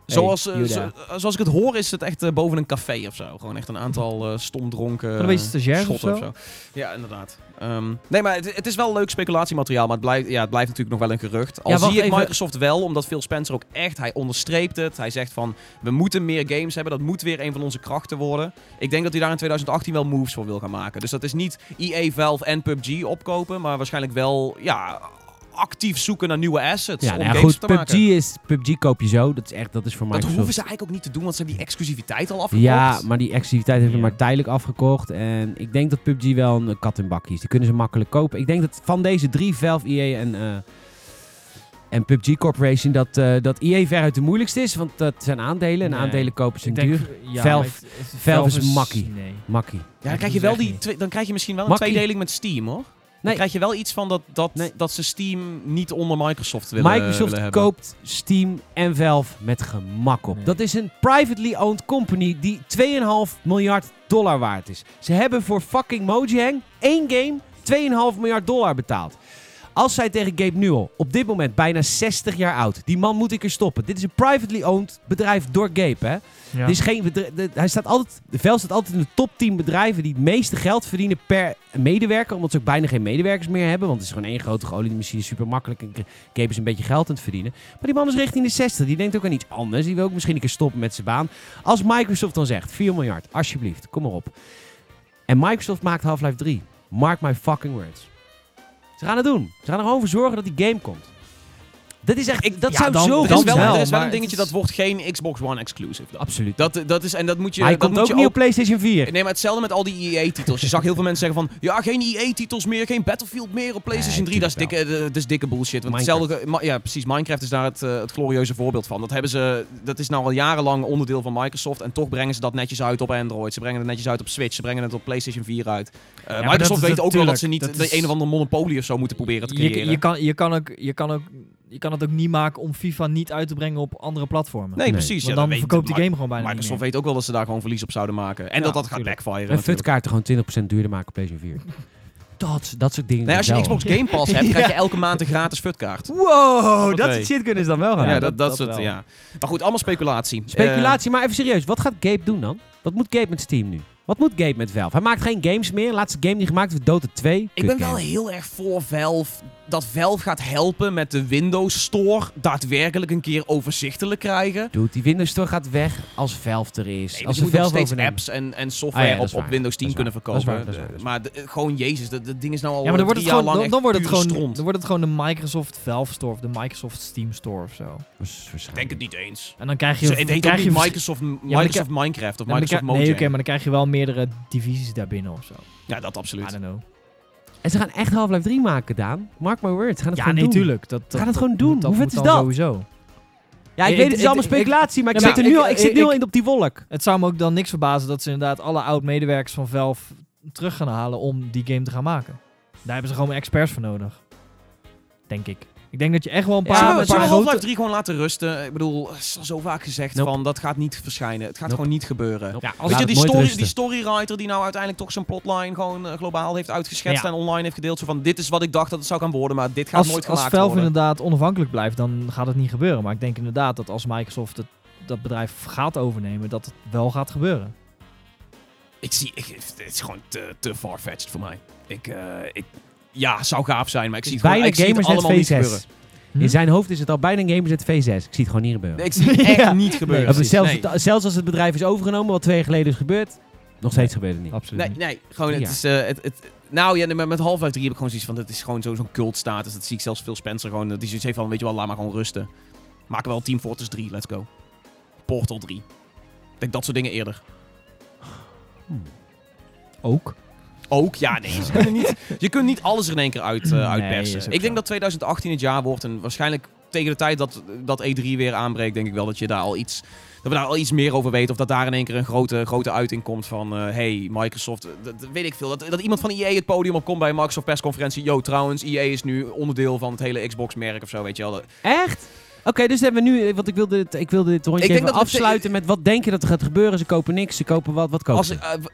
Speaker 3: Zoals, eh, zo- zoals ik het hoor is het echt boven een café of zo. Gewoon echt een aantal eh stomdronken
Speaker 4: een beetje of
Speaker 3: schotten
Speaker 4: zo?
Speaker 3: Ja, inderdaad. Ehm, nee, maar het, het is wel leuk speculatiemateriaal, maar het blijft, ja, het blijft natuurlijk nog wel een gerucht. Al
Speaker 1: Ja,
Speaker 3: zie ik
Speaker 1: even.
Speaker 3: Microsoft wel, omdat Phil Spencer ook echt, hij onderstreept het. Hij zegt van, we moeten meer games hebben, dat moet weer een van onze krachten worden. Ik denk dat hij daar in 2018 wel moves voor wil gaan maken. Dus dat is niet EA, Valve en PUBG opkopen, maar waarschijnlijk wel, ja, actief zoeken naar nieuwe assets
Speaker 1: Ja,
Speaker 3: om
Speaker 1: nou ja,
Speaker 3: games
Speaker 1: goed,
Speaker 3: te maken.
Speaker 1: PUBG, is, PUBG koop je zo. Dat is echt, dat is voor
Speaker 3: Dat
Speaker 1: Microsoft.
Speaker 3: hoeven ze eigenlijk ook niet te doen, want ze hebben die exclusiviteit al afgekocht.
Speaker 1: Ja, maar die exclusiviteit hebben we
Speaker 4: Ja.
Speaker 1: maar tijdelijk afgekocht. En ik denk dat PUBG wel een kat in bak is. Die kunnen ze makkelijk kopen. Ik denk dat van deze drie, Valve, EA en, eh, en PUBG Corporation, dat, eh, dat EA veruit de moeilijkste is. Want dat zijn aandelen. En
Speaker 4: Nee.
Speaker 1: aandelen kopen ze
Speaker 4: denk,
Speaker 1: duur.
Speaker 4: ja,
Speaker 1: Valve- is makkie.
Speaker 4: Nee.
Speaker 1: Makkie.
Speaker 3: Ja, dan
Speaker 4: dat
Speaker 3: krijg je wel die dan krijg je misschien wel een
Speaker 1: Makkie.
Speaker 3: tweedeling met Steam, hoor. Dan krijg je wel iets van dat, dat,
Speaker 1: Nee.
Speaker 3: dat ze Steam niet onder Microsoft willen,
Speaker 1: Microsoft
Speaker 3: willen
Speaker 1: koopt Steam en Valve met gemak op.
Speaker 4: Nee.
Speaker 1: Dat is een privately owned company die 2,5 miljard dollar waard is. Ze hebben voor fucking Mojang één game 2,5 miljard dollar betaald. Als zij tegen Gabe Newell, op dit moment bijna 60 jaar oud, die man moet ik er stoppen. Dit is een privately owned bedrijf door Gabe, hè.
Speaker 4: Ja.
Speaker 1: Dit is geen de- hij staat altijd, de Vel staat altijd in de top 10 bedrijven die het meeste geld verdienen per medewerker. Omdat ze ook bijna geen medewerkers meer hebben. Want het is gewoon één grote geoliede super makkelijk. En Gabe is een beetje geld aan het verdienen. Maar die man is richting de 60. Die denkt ook aan iets anders. Die wil ook misschien een keer stoppen met zijn baan. Als Microsoft dan zegt, 4 miljard, alsjeblieft, kom maar op. En Microsoft maakt Half-Life 3. Mark my fucking words. Ze gaan het doen. Ze gaan er gewoon voor zorgen dat die game komt. Dat is echt, dat
Speaker 4: ja,
Speaker 1: zou
Speaker 4: dan-
Speaker 1: zo
Speaker 3: Er
Speaker 1: goed
Speaker 3: is wel,
Speaker 1: zijn.
Speaker 3: er is wel een dingetje, dat wordt geen Xbox One exclusive. dan.
Speaker 1: Absoluut.
Speaker 3: Dat, dat is, en dat moet je...
Speaker 1: Maar hij
Speaker 3: dat
Speaker 1: komt
Speaker 3: moet
Speaker 1: ook
Speaker 3: je
Speaker 1: niet op PlayStation 4.
Speaker 3: Nee, maar hetzelfde met al die EA-titels. Je zag heel veel mensen zeggen van... Ja, geen EA-titels meer, geen Battlefield meer op PlayStation
Speaker 1: Nee,
Speaker 3: 3. Dat is, dikke, dat is dikke bullshit. Want hetzelfde... Ja, precies. Minecraft is daar het, eh, het glorieuze voorbeeld van. Dat, hebben ze, dat is nou al jarenlang onderdeel van Microsoft. En toch brengen ze dat netjes uit op Android. Ze brengen het netjes uit op Switch. Ze brengen het op PlayStation 4 uit. Eh, Microsoft
Speaker 4: dat
Speaker 3: weet ook wel dat ze niet
Speaker 4: dat
Speaker 3: de
Speaker 4: is-
Speaker 3: een of andere monopolie of zo moeten proberen te creëren.
Speaker 4: Je, je, kan, je, kan ook, je, kan ook, je kan het ook niet maken om FIFA niet uit te brengen op andere platformen.
Speaker 3: nee,
Speaker 1: Nee.
Speaker 3: precies.
Speaker 4: Want
Speaker 3: ja,
Speaker 4: dan verkoopt die game gewoon bijna
Speaker 3: Microsoft
Speaker 4: niet
Speaker 3: weet ook wel dat ze daar gewoon verlies op zouden maken. En
Speaker 4: Ja,
Speaker 3: dat dat gaat
Speaker 4: tuurlijk.
Speaker 3: backfire
Speaker 1: En futkaarten gewoon 20% duurder maken op PlayStation 4. *laughs* Dat, dat soort dingen.
Speaker 3: Nee, als je. Xbox Game Pass hebt, *laughs* krijg je elke maand een gratis futkaart.
Speaker 1: Wow, dat soort shit kunnen ze dan wel gaan
Speaker 3: Ja, dat, dat,
Speaker 4: dat
Speaker 3: soort,
Speaker 4: wel.
Speaker 3: ja. Maar goed, allemaal speculatie.
Speaker 1: Speculatie, maar even serieus. Wat gaat Gabe doen dan? Wat moet Gabe met Steam nu? Wat moet Gabe met Valve? Hij maakt geen games meer. Laatste game die gemaakt heeft, Dota 2.
Speaker 3: ik ben wel heel erg voor Valve. Dat Valve gaat helpen met de Windows Store daadwerkelijk een keer overzichtelijk krijgen.
Speaker 1: Dude, die Windows Store gaat weg als Valve er is.
Speaker 3: Nee,
Speaker 1: als ze
Speaker 3: nog steeds apps en, en software
Speaker 1: Ah ja,
Speaker 3: op, op. Windows 10
Speaker 1: Dat is
Speaker 3: kunnen verkopen.
Speaker 1: waar, waar,
Speaker 3: Maar de- gewoon, jezus, dat, ding is nou al
Speaker 4: Ja, maar dan wordt, het gewoon, dan, dan, wordt het gewoon,
Speaker 3: stront.
Speaker 4: dan wordt het gewoon de Microsoft Valve Store of de Microsoft Steam Store of zo.
Speaker 3: Ik denk het niet eens.
Speaker 4: En dan krijg je...
Speaker 3: Het heet
Speaker 4: krijg je
Speaker 3: Microsoft, Microsoft Minecraft of Microsoft Mojang.
Speaker 4: Nee, oké, maar dan krijg je wel meerdere divisies daarbinnen of zo.
Speaker 3: Ja, dat
Speaker 4: I
Speaker 3: absoluut.
Speaker 4: don't know.
Speaker 1: En ze gaan echt Half-Life 3 maken, Daan. Mark my words. Ze gaan het
Speaker 4: Ja,
Speaker 1: gewoon
Speaker 4: nee,
Speaker 1: doen.
Speaker 4: tuurlijk. Dat, dat,
Speaker 1: Gaan het gewoon doen. Hoe vet is dat?
Speaker 4: Sowieso.
Speaker 1: Ja, ik weet het is allemaal
Speaker 4: ik-
Speaker 1: speculatie, maar ik
Speaker 4: Ja,
Speaker 1: zit, er nu
Speaker 4: ik-
Speaker 1: al, ik zit
Speaker 4: ik-
Speaker 1: nu al in op die wolk.
Speaker 4: Het zou me ook dan niks verbazen dat ze inderdaad alle oud-medewerkers van Valve terug gaan halen om die game te gaan maken. Daar hebben ze gewoon experts voor nodig. Denk ik. Ik denk dat je echt wel een
Speaker 1: Ja,
Speaker 4: paar...
Speaker 3: We,
Speaker 4: een paar grote-
Speaker 3: Half-Life 3 gewoon laten rusten? Ik bedoel, het is al zo vaak gezegd
Speaker 1: Nope.
Speaker 3: van dat gaat niet verschijnen. Het gaat
Speaker 1: Nope.
Speaker 3: gewoon niet gebeuren.
Speaker 1: Nope.
Speaker 4: Ja,
Speaker 3: Weet
Speaker 4: als
Speaker 3: je, die, story, die storywriter die nou uiteindelijk toch zijn plotline gewoon eh, globaal heeft uitgeschetst
Speaker 4: Ja.
Speaker 3: en online heeft gedeeld. Zo van, dit is wat ik dacht dat het zou gaan worden, maar dit gaat
Speaker 4: als,
Speaker 3: nooit
Speaker 4: als
Speaker 3: gemaakt
Speaker 4: Valve
Speaker 3: worden.
Speaker 4: inderdaad onafhankelijk blijft, dan gaat het niet gebeuren. Maar ik denk inderdaad dat als Microsoft het, dat bedrijf gaat overnemen, dat het wel gaat gebeuren.
Speaker 3: Ik zie, ik, het is gewoon te, te far-fetched voor mij. Ik, eh, ik, ja, zou gaaf zijn, maar ik zie het, gewoon,
Speaker 1: Bijna
Speaker 3: ik zie het allemaal niet gebeuren.
Speaker 1: V6.
Speaker 4: Hm?
Speaker 1: In zijn hoofd is het al bijna Gamersnet V6. Ik zie het gewoon niet gebeuren.
Speaker 3: Nee, Ik zie het echt *laughs*
Speaker 4: Ja.
Speaker 3: niet gebeuren.
Speaker 1: Zelfs,
Speaker 3: nee.
Speaker 1: het- zelfs als het bedrijf is overgenomen, wat twee jaar geleden is gebeurd, nog steeds gebeurt het niet.
Speaker 4: Absoluut
Speaker 3: Nee,
Speaker 4: niet.
Speaker 3: nee, gewoon het is... eh, het, het, nou ja, nee, maar met Half-Life 3 heb ik gewoon zoiets van... Het is gewoon zo- zo'n cultstatus. Dat zie ik zelfs Phil Spencer gewoon... Dat hij zoiets heeft van, weet je wel, laat maar gewoon rusten. Maken wel Team Fortress 3, let's go. Portal 3. Ik denk dat soort dingen eerder.
Speaker 4: Ook.
Speaker 3: Ook, ja, nee. Ze kunnen niet, je kunt niet alles er in één keer uit, eh, uitpersen. ik denk
Speaker 4: zo.
Speaker 3: dat 2018 het jaar wordt en waarschijnlijk tegen de tijd dat, dat E3 weer aanbreekt, denk ik wel dat je daar al iets... Dat we daar al iets meer over weten. Of dat daar in één keer een grote, grote uiting komt van... eh, hey, Microsoft... Dat, dat weet ik veel. Dat, dat iemand van EA het podium opkomt bij een Microsoft persconferentie. Yo, trouwens, EA is nu onderdeel van het hele Xbox-merk of zo, weet je wel.
Speaker 1: Echt? Oké, dus hebben we nu, want ik wilde, ik wilde dit rondje
Speaker 3: Ik
Speaker 1: even afsluiten met wat denk je dat er gaat gebeuren? Ze kopen niks, ze kopen wat, wat kopen
Speaker 3: Als,
Speaker 1: ze?
Speaker 3: eh, w-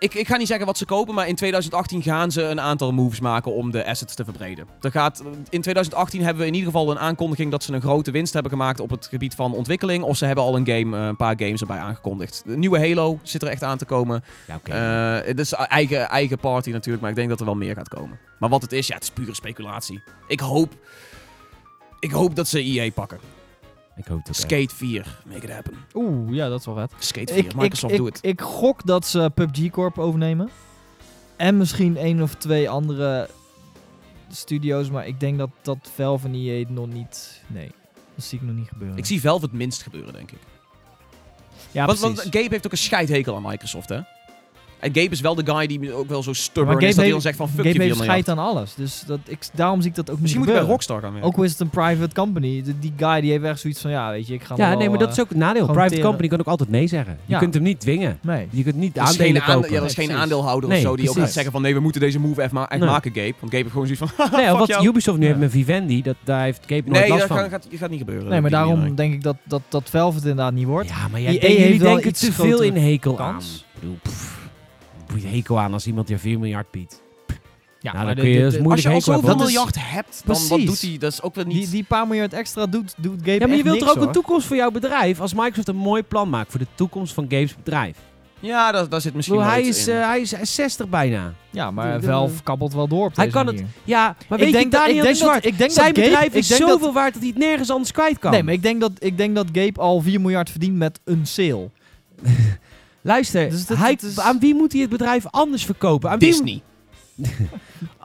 Speaker 3: ik, ik ga niet zeggen wat ze kopen, maar in 2018 gaan ze een aantal moves maken om de assets te verbreden. Er gaat, in 2018 hebben we in ieder geval een aankondiging dat ze een grote winst hebben gemaakt op het gebied van ontwikkeling. Of ze hebben al een, game, eh, een paar games erbij aangekondigd. De nieuwe Halo zit er echt aan te komen.
Speaker 1: Ja, oké.
Speaker 3: Eh, het is eigen, eigen party natuurlijk, maar ik denk dat er wel meer gaat komen. Maar wat het is, ja, het is pure speculatie. Ik hoop, ik hoop dat ze EA pakken.
Speaker 1: Ik hoop ook.
Speaker 3: Skate 4, make it happen.
Speaker 4: Oeh, ja, dat is wel vet.
Speaker 3: Skate 4,
Speaker 4: Ik,
Speaker 3: Microsoft,
Speaker 4: ik,
Speaker 3: doe
Speaker 4: ik,
Speaker 3: het.
Speaker 4: ik gok dat ze PUBG Corp overnemen. En misschien één of twee andere studio's. Maar ik denk dat, dat Valve en EA het nog niet... Nee, dat zie ik nog niet gebeuren.
Speaker 3: Ik zie Valve het minst gebeuren, denk ik.
Speaker 4: ja,
Speaker 3: want,
Speaker 4: precies.
Speaker 3: want Gabe heeft ook een scheidhekel aan Microsoft, hè? En Gabe is wel de guy die ook wel zo
Speaker 4: Maar
Speaker 3: stubborn
Speaker 4: Gabe
Speaker 3: is dat hij dan
Speaker 4: heeft-
Speaker 3: zegt van fuck
Speaker 4: Gabe
Speaker 3: je 4
Speaker 4: heeft scheid aan alles. Dus dat, ik, daarom zie ik dat ook
Speaker 3: Misschien
Speaker 4: niet
Speaker 3: moet hij bij. Rockstar gaan werken.
Speaker 4: Ook al is het een private company. de- die guy die heeft echt zoiets van... Ja, weet je, ik ga
Speaker 1: Ja,
Speaker 4: nog
Speaker 1: nee, maar dat is
Speaker 4: eh,
Speaker 1: ook het nadeel. Private
Speaker 4: teren.
Speaker 1: company kan ook altijd nee zeggen. Je
Speaker 4: Ja.
Speaker 1: kunt hem niet dwingen.
Speaker 4: Nee.
Speaker 1: Je kunt niet
Speaker 3: Dat is
Speaker 1: aandelen
Speaker 3: aande-
Speaker 1: kopen.
Speaker 3: ja, dat is
Speaker 4: Nee,
Speaker 3: geen aandeelhouder
Speaker 1: Nee,
Speaker 3: of zo die ook gaat zeggen van nee, we moeten deze move echt, ma- echt
Speaker 1: Nee.
Speaker 3: maken, Gabe. Want Gabe heeft gewoon zoiets van *laughs*
Speaker 1: Nee,
Speaker 3: fuck
Speaker 1: wat
Speaker 3: jou.
Speaker 1: Ubisoft nu
Speaker 4: Ja.
Speaker 1: heeft met Vivendi, dat, daar heeft Gabe nooit
Speaker 3: Nee,
Speaker 1: last
Speaker 3: dat
Speaker 1: van.
Speaker 3: gaat, gaat, gaat niet gebeuren.
Speaker 4: Nee, maar
Speaker 3: Dat
Speaker 4: daarom denk ik dat, dat, dat het inderdaad niet wordt.
Speaker 1: Ja, maar jij denkt, denken
Speaker 4: iets
Speaker 1: te veel in hekel aan. Ik bedoel, hekel aan als iemand je 4 miljard biedt.
Speaker 4: Ja,
Speaker 1: Nou,
Speaker 4: maar
Speaker 1: dan kun je
Speaker 4: de-
Speaker 1: dus
Speaker 4: de-
Speaker 3: Als je al zoveel
Speaker 4: Dat
Speaker 3: miljard hebt, dan wat
Speaker 4: Precies.
Speaker 3: doet hij? Dat is ook wel niet...
Speaker 4: Die, die paar miljard extra doet, doet Gabe
Speaker 1: Ja, maar je wilt
Speaker 4: niks,
Speaker 1: er ook
Speaker 4: hoor.
Speaker 1: een toekomst voor jouw bedrijf. Als Microsoft een mooi plan maakt voor de toekomst van Gabe's bedrijf.
Speaker 3: Ja, daar, daar zit misschien wel
Speaker 1: hij,
Speaker 3: iets
Speaker 1: is,
Speaker 3: in.
Speaker 1: eh, hij, is, hij is 60 bijna.
Speaker 4: Ja, maar Valve kabbelt wel door op
Speaker 1: Hij kan het-. Ja, maar weet
Speaker 4: ik denk
Speaker 1: je,
Speaker 4: dat, ik
Speaker 1: Daniel
Speaker 4: denk
Speaker 1: de Zwart,
Speaker 4: dat, ik denk
Speaker 1: zijn
Speaker 4: dat Gabe,
Speaker 1: bedrijf
Speaker 4: ik
Speaker 1: is zoveel
Speaker 4: dat,
Speaker 1: waard dat hij het nergens anders kwijt kan.
Speaker 4: Nee, maar ik denk, dat, ik denk dat Gabe al 4 miljard verdient met een sale. *laughs*
Speaker 1: Luister,
Speaker 4: Dus dat-
Speaker 1: hij,
Speaker 4: dat is-
Speaker 1: aan wie moet hij het bedrijf anders verkopen? Aan
Speaker 3: Disney. *laughs*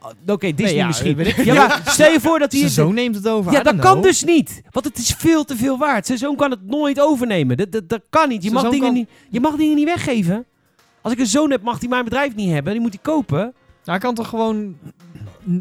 Speaker 1: Oh, Oké, Disney
Speaker 4: Nee, ja,
Speaker 1: misschien.
Speaker 4: weet ik
Speaker 1: Ja, maar stel je voor dat hij...
Speaker 4: Zijn
Speaker 1: het-
Speaker 4: zoon neemt het over.
Speaker 1: Ja, dat kan dus niet. Want het is veel te veel waard. Zijn zoon kan het nooit overnemen. Dat, dat, dat kan niet. Je mag, dingen
Speaker 4: kan-
Speaker 1: niet. je mag dingen niet weggeven. Als ik een zoon heb, mag hij mijn bedrijf niet hebben. Die moet hij kopen.
Speaker 4: Nou, hij kan toch gewoon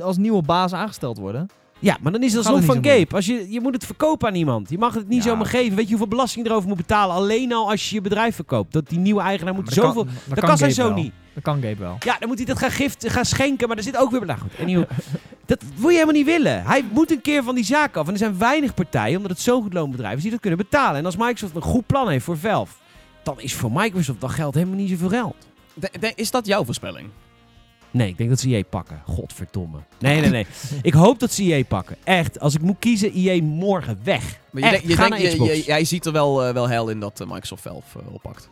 Speaker 4: als nieuwe baas aangesteld worden?
Speaker 1: Ja, maar dan is dat
Speaker 4: er
Speaker 1: van
Speaker 4: zo
Speaker 1: Gabe. Als je, je moet het verkopen aan iemand. Je mag het niet
Speaker 4: Ja.
Speaker 1: zomaar geven. Weet je hoeveel belasting je erover moet betalen? Alleen al als je je bedrijf verkoopt. Dat die nieuwe eigenaar moet
Speaker 4: Maar dat
Speaker 1: zoveel...
Speaker 4: Kan,
Speaker 1: dat kan zijn
Speaker 4: wel.
Speaker 1: niet.
Speaker 4: Dat kan Gabe wel.
Speaker 1: Ja, dan moet hij dat gaan gift, gaan schenken, maar er zit ook weer... Nou goed, anyway, *laughs* dat wil je helemaal niet willen. Hij moet een keer van die zaak af. En er zijn weinig partijen, omdat het zo'n goed loonbedrijf is, die dat kunnen betalen. En als Microsoft een goed plan heeft voor Valve, dan is voor Microsoft dat geld helemaal niet zoveel geld.
Speaker 3: De- de- is dat jouw voorspelling?
Speaker 1: Nee, ik denk dat ze EA pakken. Godverdomme. Nee, nee, nee. *laughs* ik hoop dat ze EA pakken. Echt. Als ik moet kiezen, EA morgen weg.
Speaker 3: Maar je,
Speaker 1: Echt,
Speaker 3: denkt- je,
Speaker 1: ga
Speaker 3: denkt-
Speaker 1: naar
Speaker 3: je, jij ziet er wel, eh, wel hel in dat eh, Microsoft Valve eh, oppakt.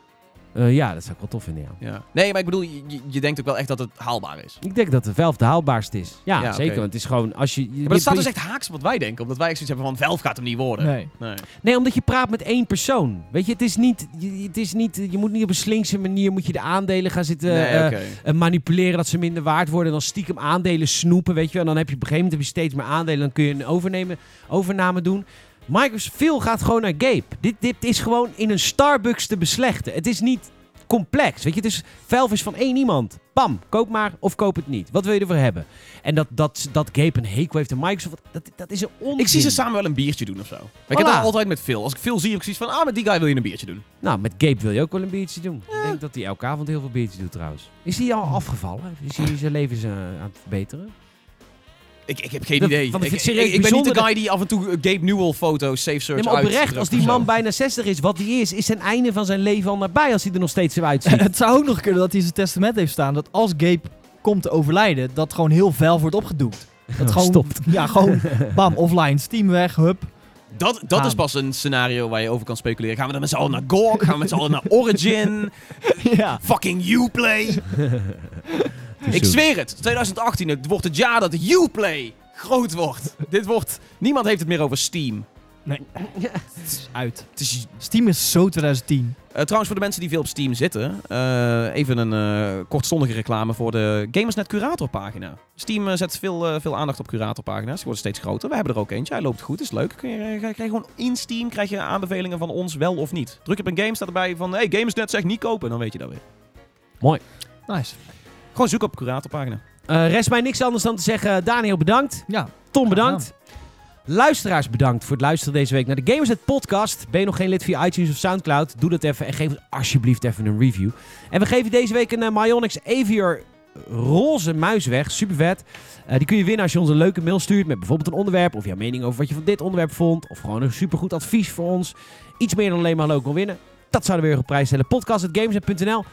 Speaker 1: Eh, ja, dat zou ik wel tof vinden, ja.
Speaker 3: Ja. Nee, maar ik bedoel, je, je- denkt ook wel echt dat het haalbaar is.
Speaker 1: Ik denk dat de Valve de haalbaarste is. Ja,
Speaker 3: Ja,
Speaker 1: zeker. Want het is gewoon, als je... je
Speaker 3: Maar dat staat dus echt haaks op wat wij denken. Omdat wij echt zoiets hebben van, Valve gaat hem niet worden.
Speaker 4: Nee.
Speaker 3: Nee.
Speaker 1: Nee, omdat je praat met één persoon. Weet je, het is niet, je, het is niet, je moet niet op een slinkse manier moet je de aandelen gaan zitten
Speaker 3: nee,
Speaker 1: eh, eh, manipuleren dat ze minder waard worden. En dan stiekem aandelen snoepen, weet je. En dan heb je op een gegeven moment heb je steeds meer aandelen. Dan kun je een overnemen, overname doen. Microsoft veel gaat gewoon naar Gabe. Dit, dit is gewoon in een Starbucks te beslechten. Het is niet complex. Weet je, het is, Valve is van één iemand. Bam, koop maar of koop het niet. Wat wil je ervoor hebben? En dat, dat, dat Gabe een hekel heeft aan Microsoft, dat, dat is een onzin.
Speaker 3: Ik zie ze samen wel een biertje doen of zo. Ik heb dat altijd met Phil. Als ik Phil zie, heb ik zoiets van, ah, met die guy wil je een biertje doen.
Speaker 1: Nou, met Gabe wil je ook wel een biertje doen. Ik denk dat hij elke avond heel veel biertjes doet trouwens. Is hij al afgevallen? Is hij zijn leven eh, aan het verbeteren?
Speaker 3: Ik, ik heb geen
Speaker 1: Dat-
Speaker 3: idee.
Speaker 1: want ik
Speaker 3: Ik,
Speaker 1: vind het serieus
Speaker 3: ik- ik ben niet de guy die af en toe eh, Gabe Newell foto's, safe search
Speaker 1: Nee, maar oprecht, als die man bijna 60 is, wat hij is, is zijn einde van zijn leven al nabij als hij er nog steeds zo uitziet. *laughs*
Speaker 4: het zou ook nog kunnen dat hij zijn testament heeft staan dat als Gabe komt te overlijden, dat gewoon heel Valve wordt opgedoekt. *laughs* Dat gewoon,
Speaker 1: Stopt.
Speaker 4: Ja, gewoon *laughs* bam, offline, Steam weg, hup.
Speaker 3: Dat, dat is pas een scenario waar je over kan speculeren. Gaan we dan met z'n allen naar GOG? Gaan we met z'n allen naar Origin?
Speaker 4: ja.
Speaker 3: Fucking Uplay? Ik zweer het. 2018 het wordt het jaar dat Uplay groot wordt. Dit wordt... Niemand heeft het meer over Steam.
Speaker 4: Uit.
Speaker 3: Het is
Speaker 4: Steam is zo 2010.
Speaker 3: Eh, trouwens, voor de mensen die veel op Steam zitten, eh, even een eh, kortstondige reclame voor de Gamersnet curatorpagina. Steam zet veel, veel aandacht op curatorpagina's. Die worden steeds groter. We hebben er ook eentje. Hij loopt goed, is leuk. Kun je, krijg je gewoon in Steam krijg je aanbevelingen van ons wel of niet. Druk op een game, staat erbij van hey, Gamersnet zegt niet kopen. Dan weet je dat weer.
Speaker 4: Nice.
Speaker 3: Gewoon zoek op curatorpagina.
Speaker 1: Eh, rest mij niks anders dan te zeggen, Daniel bedankt.
Speaker 4: Ja,
Speaker 1: Tom bedankt. Luisteraars bedankt voor het luisteren deze week naar de Gamersnet podcast. Ben je nog geen lid via iTunes of Soundcloud? Doe dat even en geef ons alsjeblieft even een review. En we geven deze week een uh, Myonix Avior roze muis weg. Super vet. Eh, die kun je winnen als je ons een leuke mail stuurt met bijvoorbeeld een onderwerp of jouw mening over wat je van dit onderwerp vond. Of gewoon een supergoed advies voor ons. Iets meer dan alleen maar leuk wil winnen. Dat zouden we weer op prijs stellen. Podcast.gamersnet.nl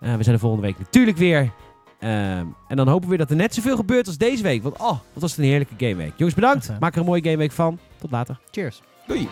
Speaker 1: Eh, We zijn de volgende week natuurlijk weer. Ehm, en dan hopen we weer dat er net zoveel gebeurt als deze week. Want oh, wat was het een heerlijke gameweek. Jongens, bedankt. Maak er een mooie gameweek van. Tot later.
Speaker 4: cheers.
Speaker 3: Doei!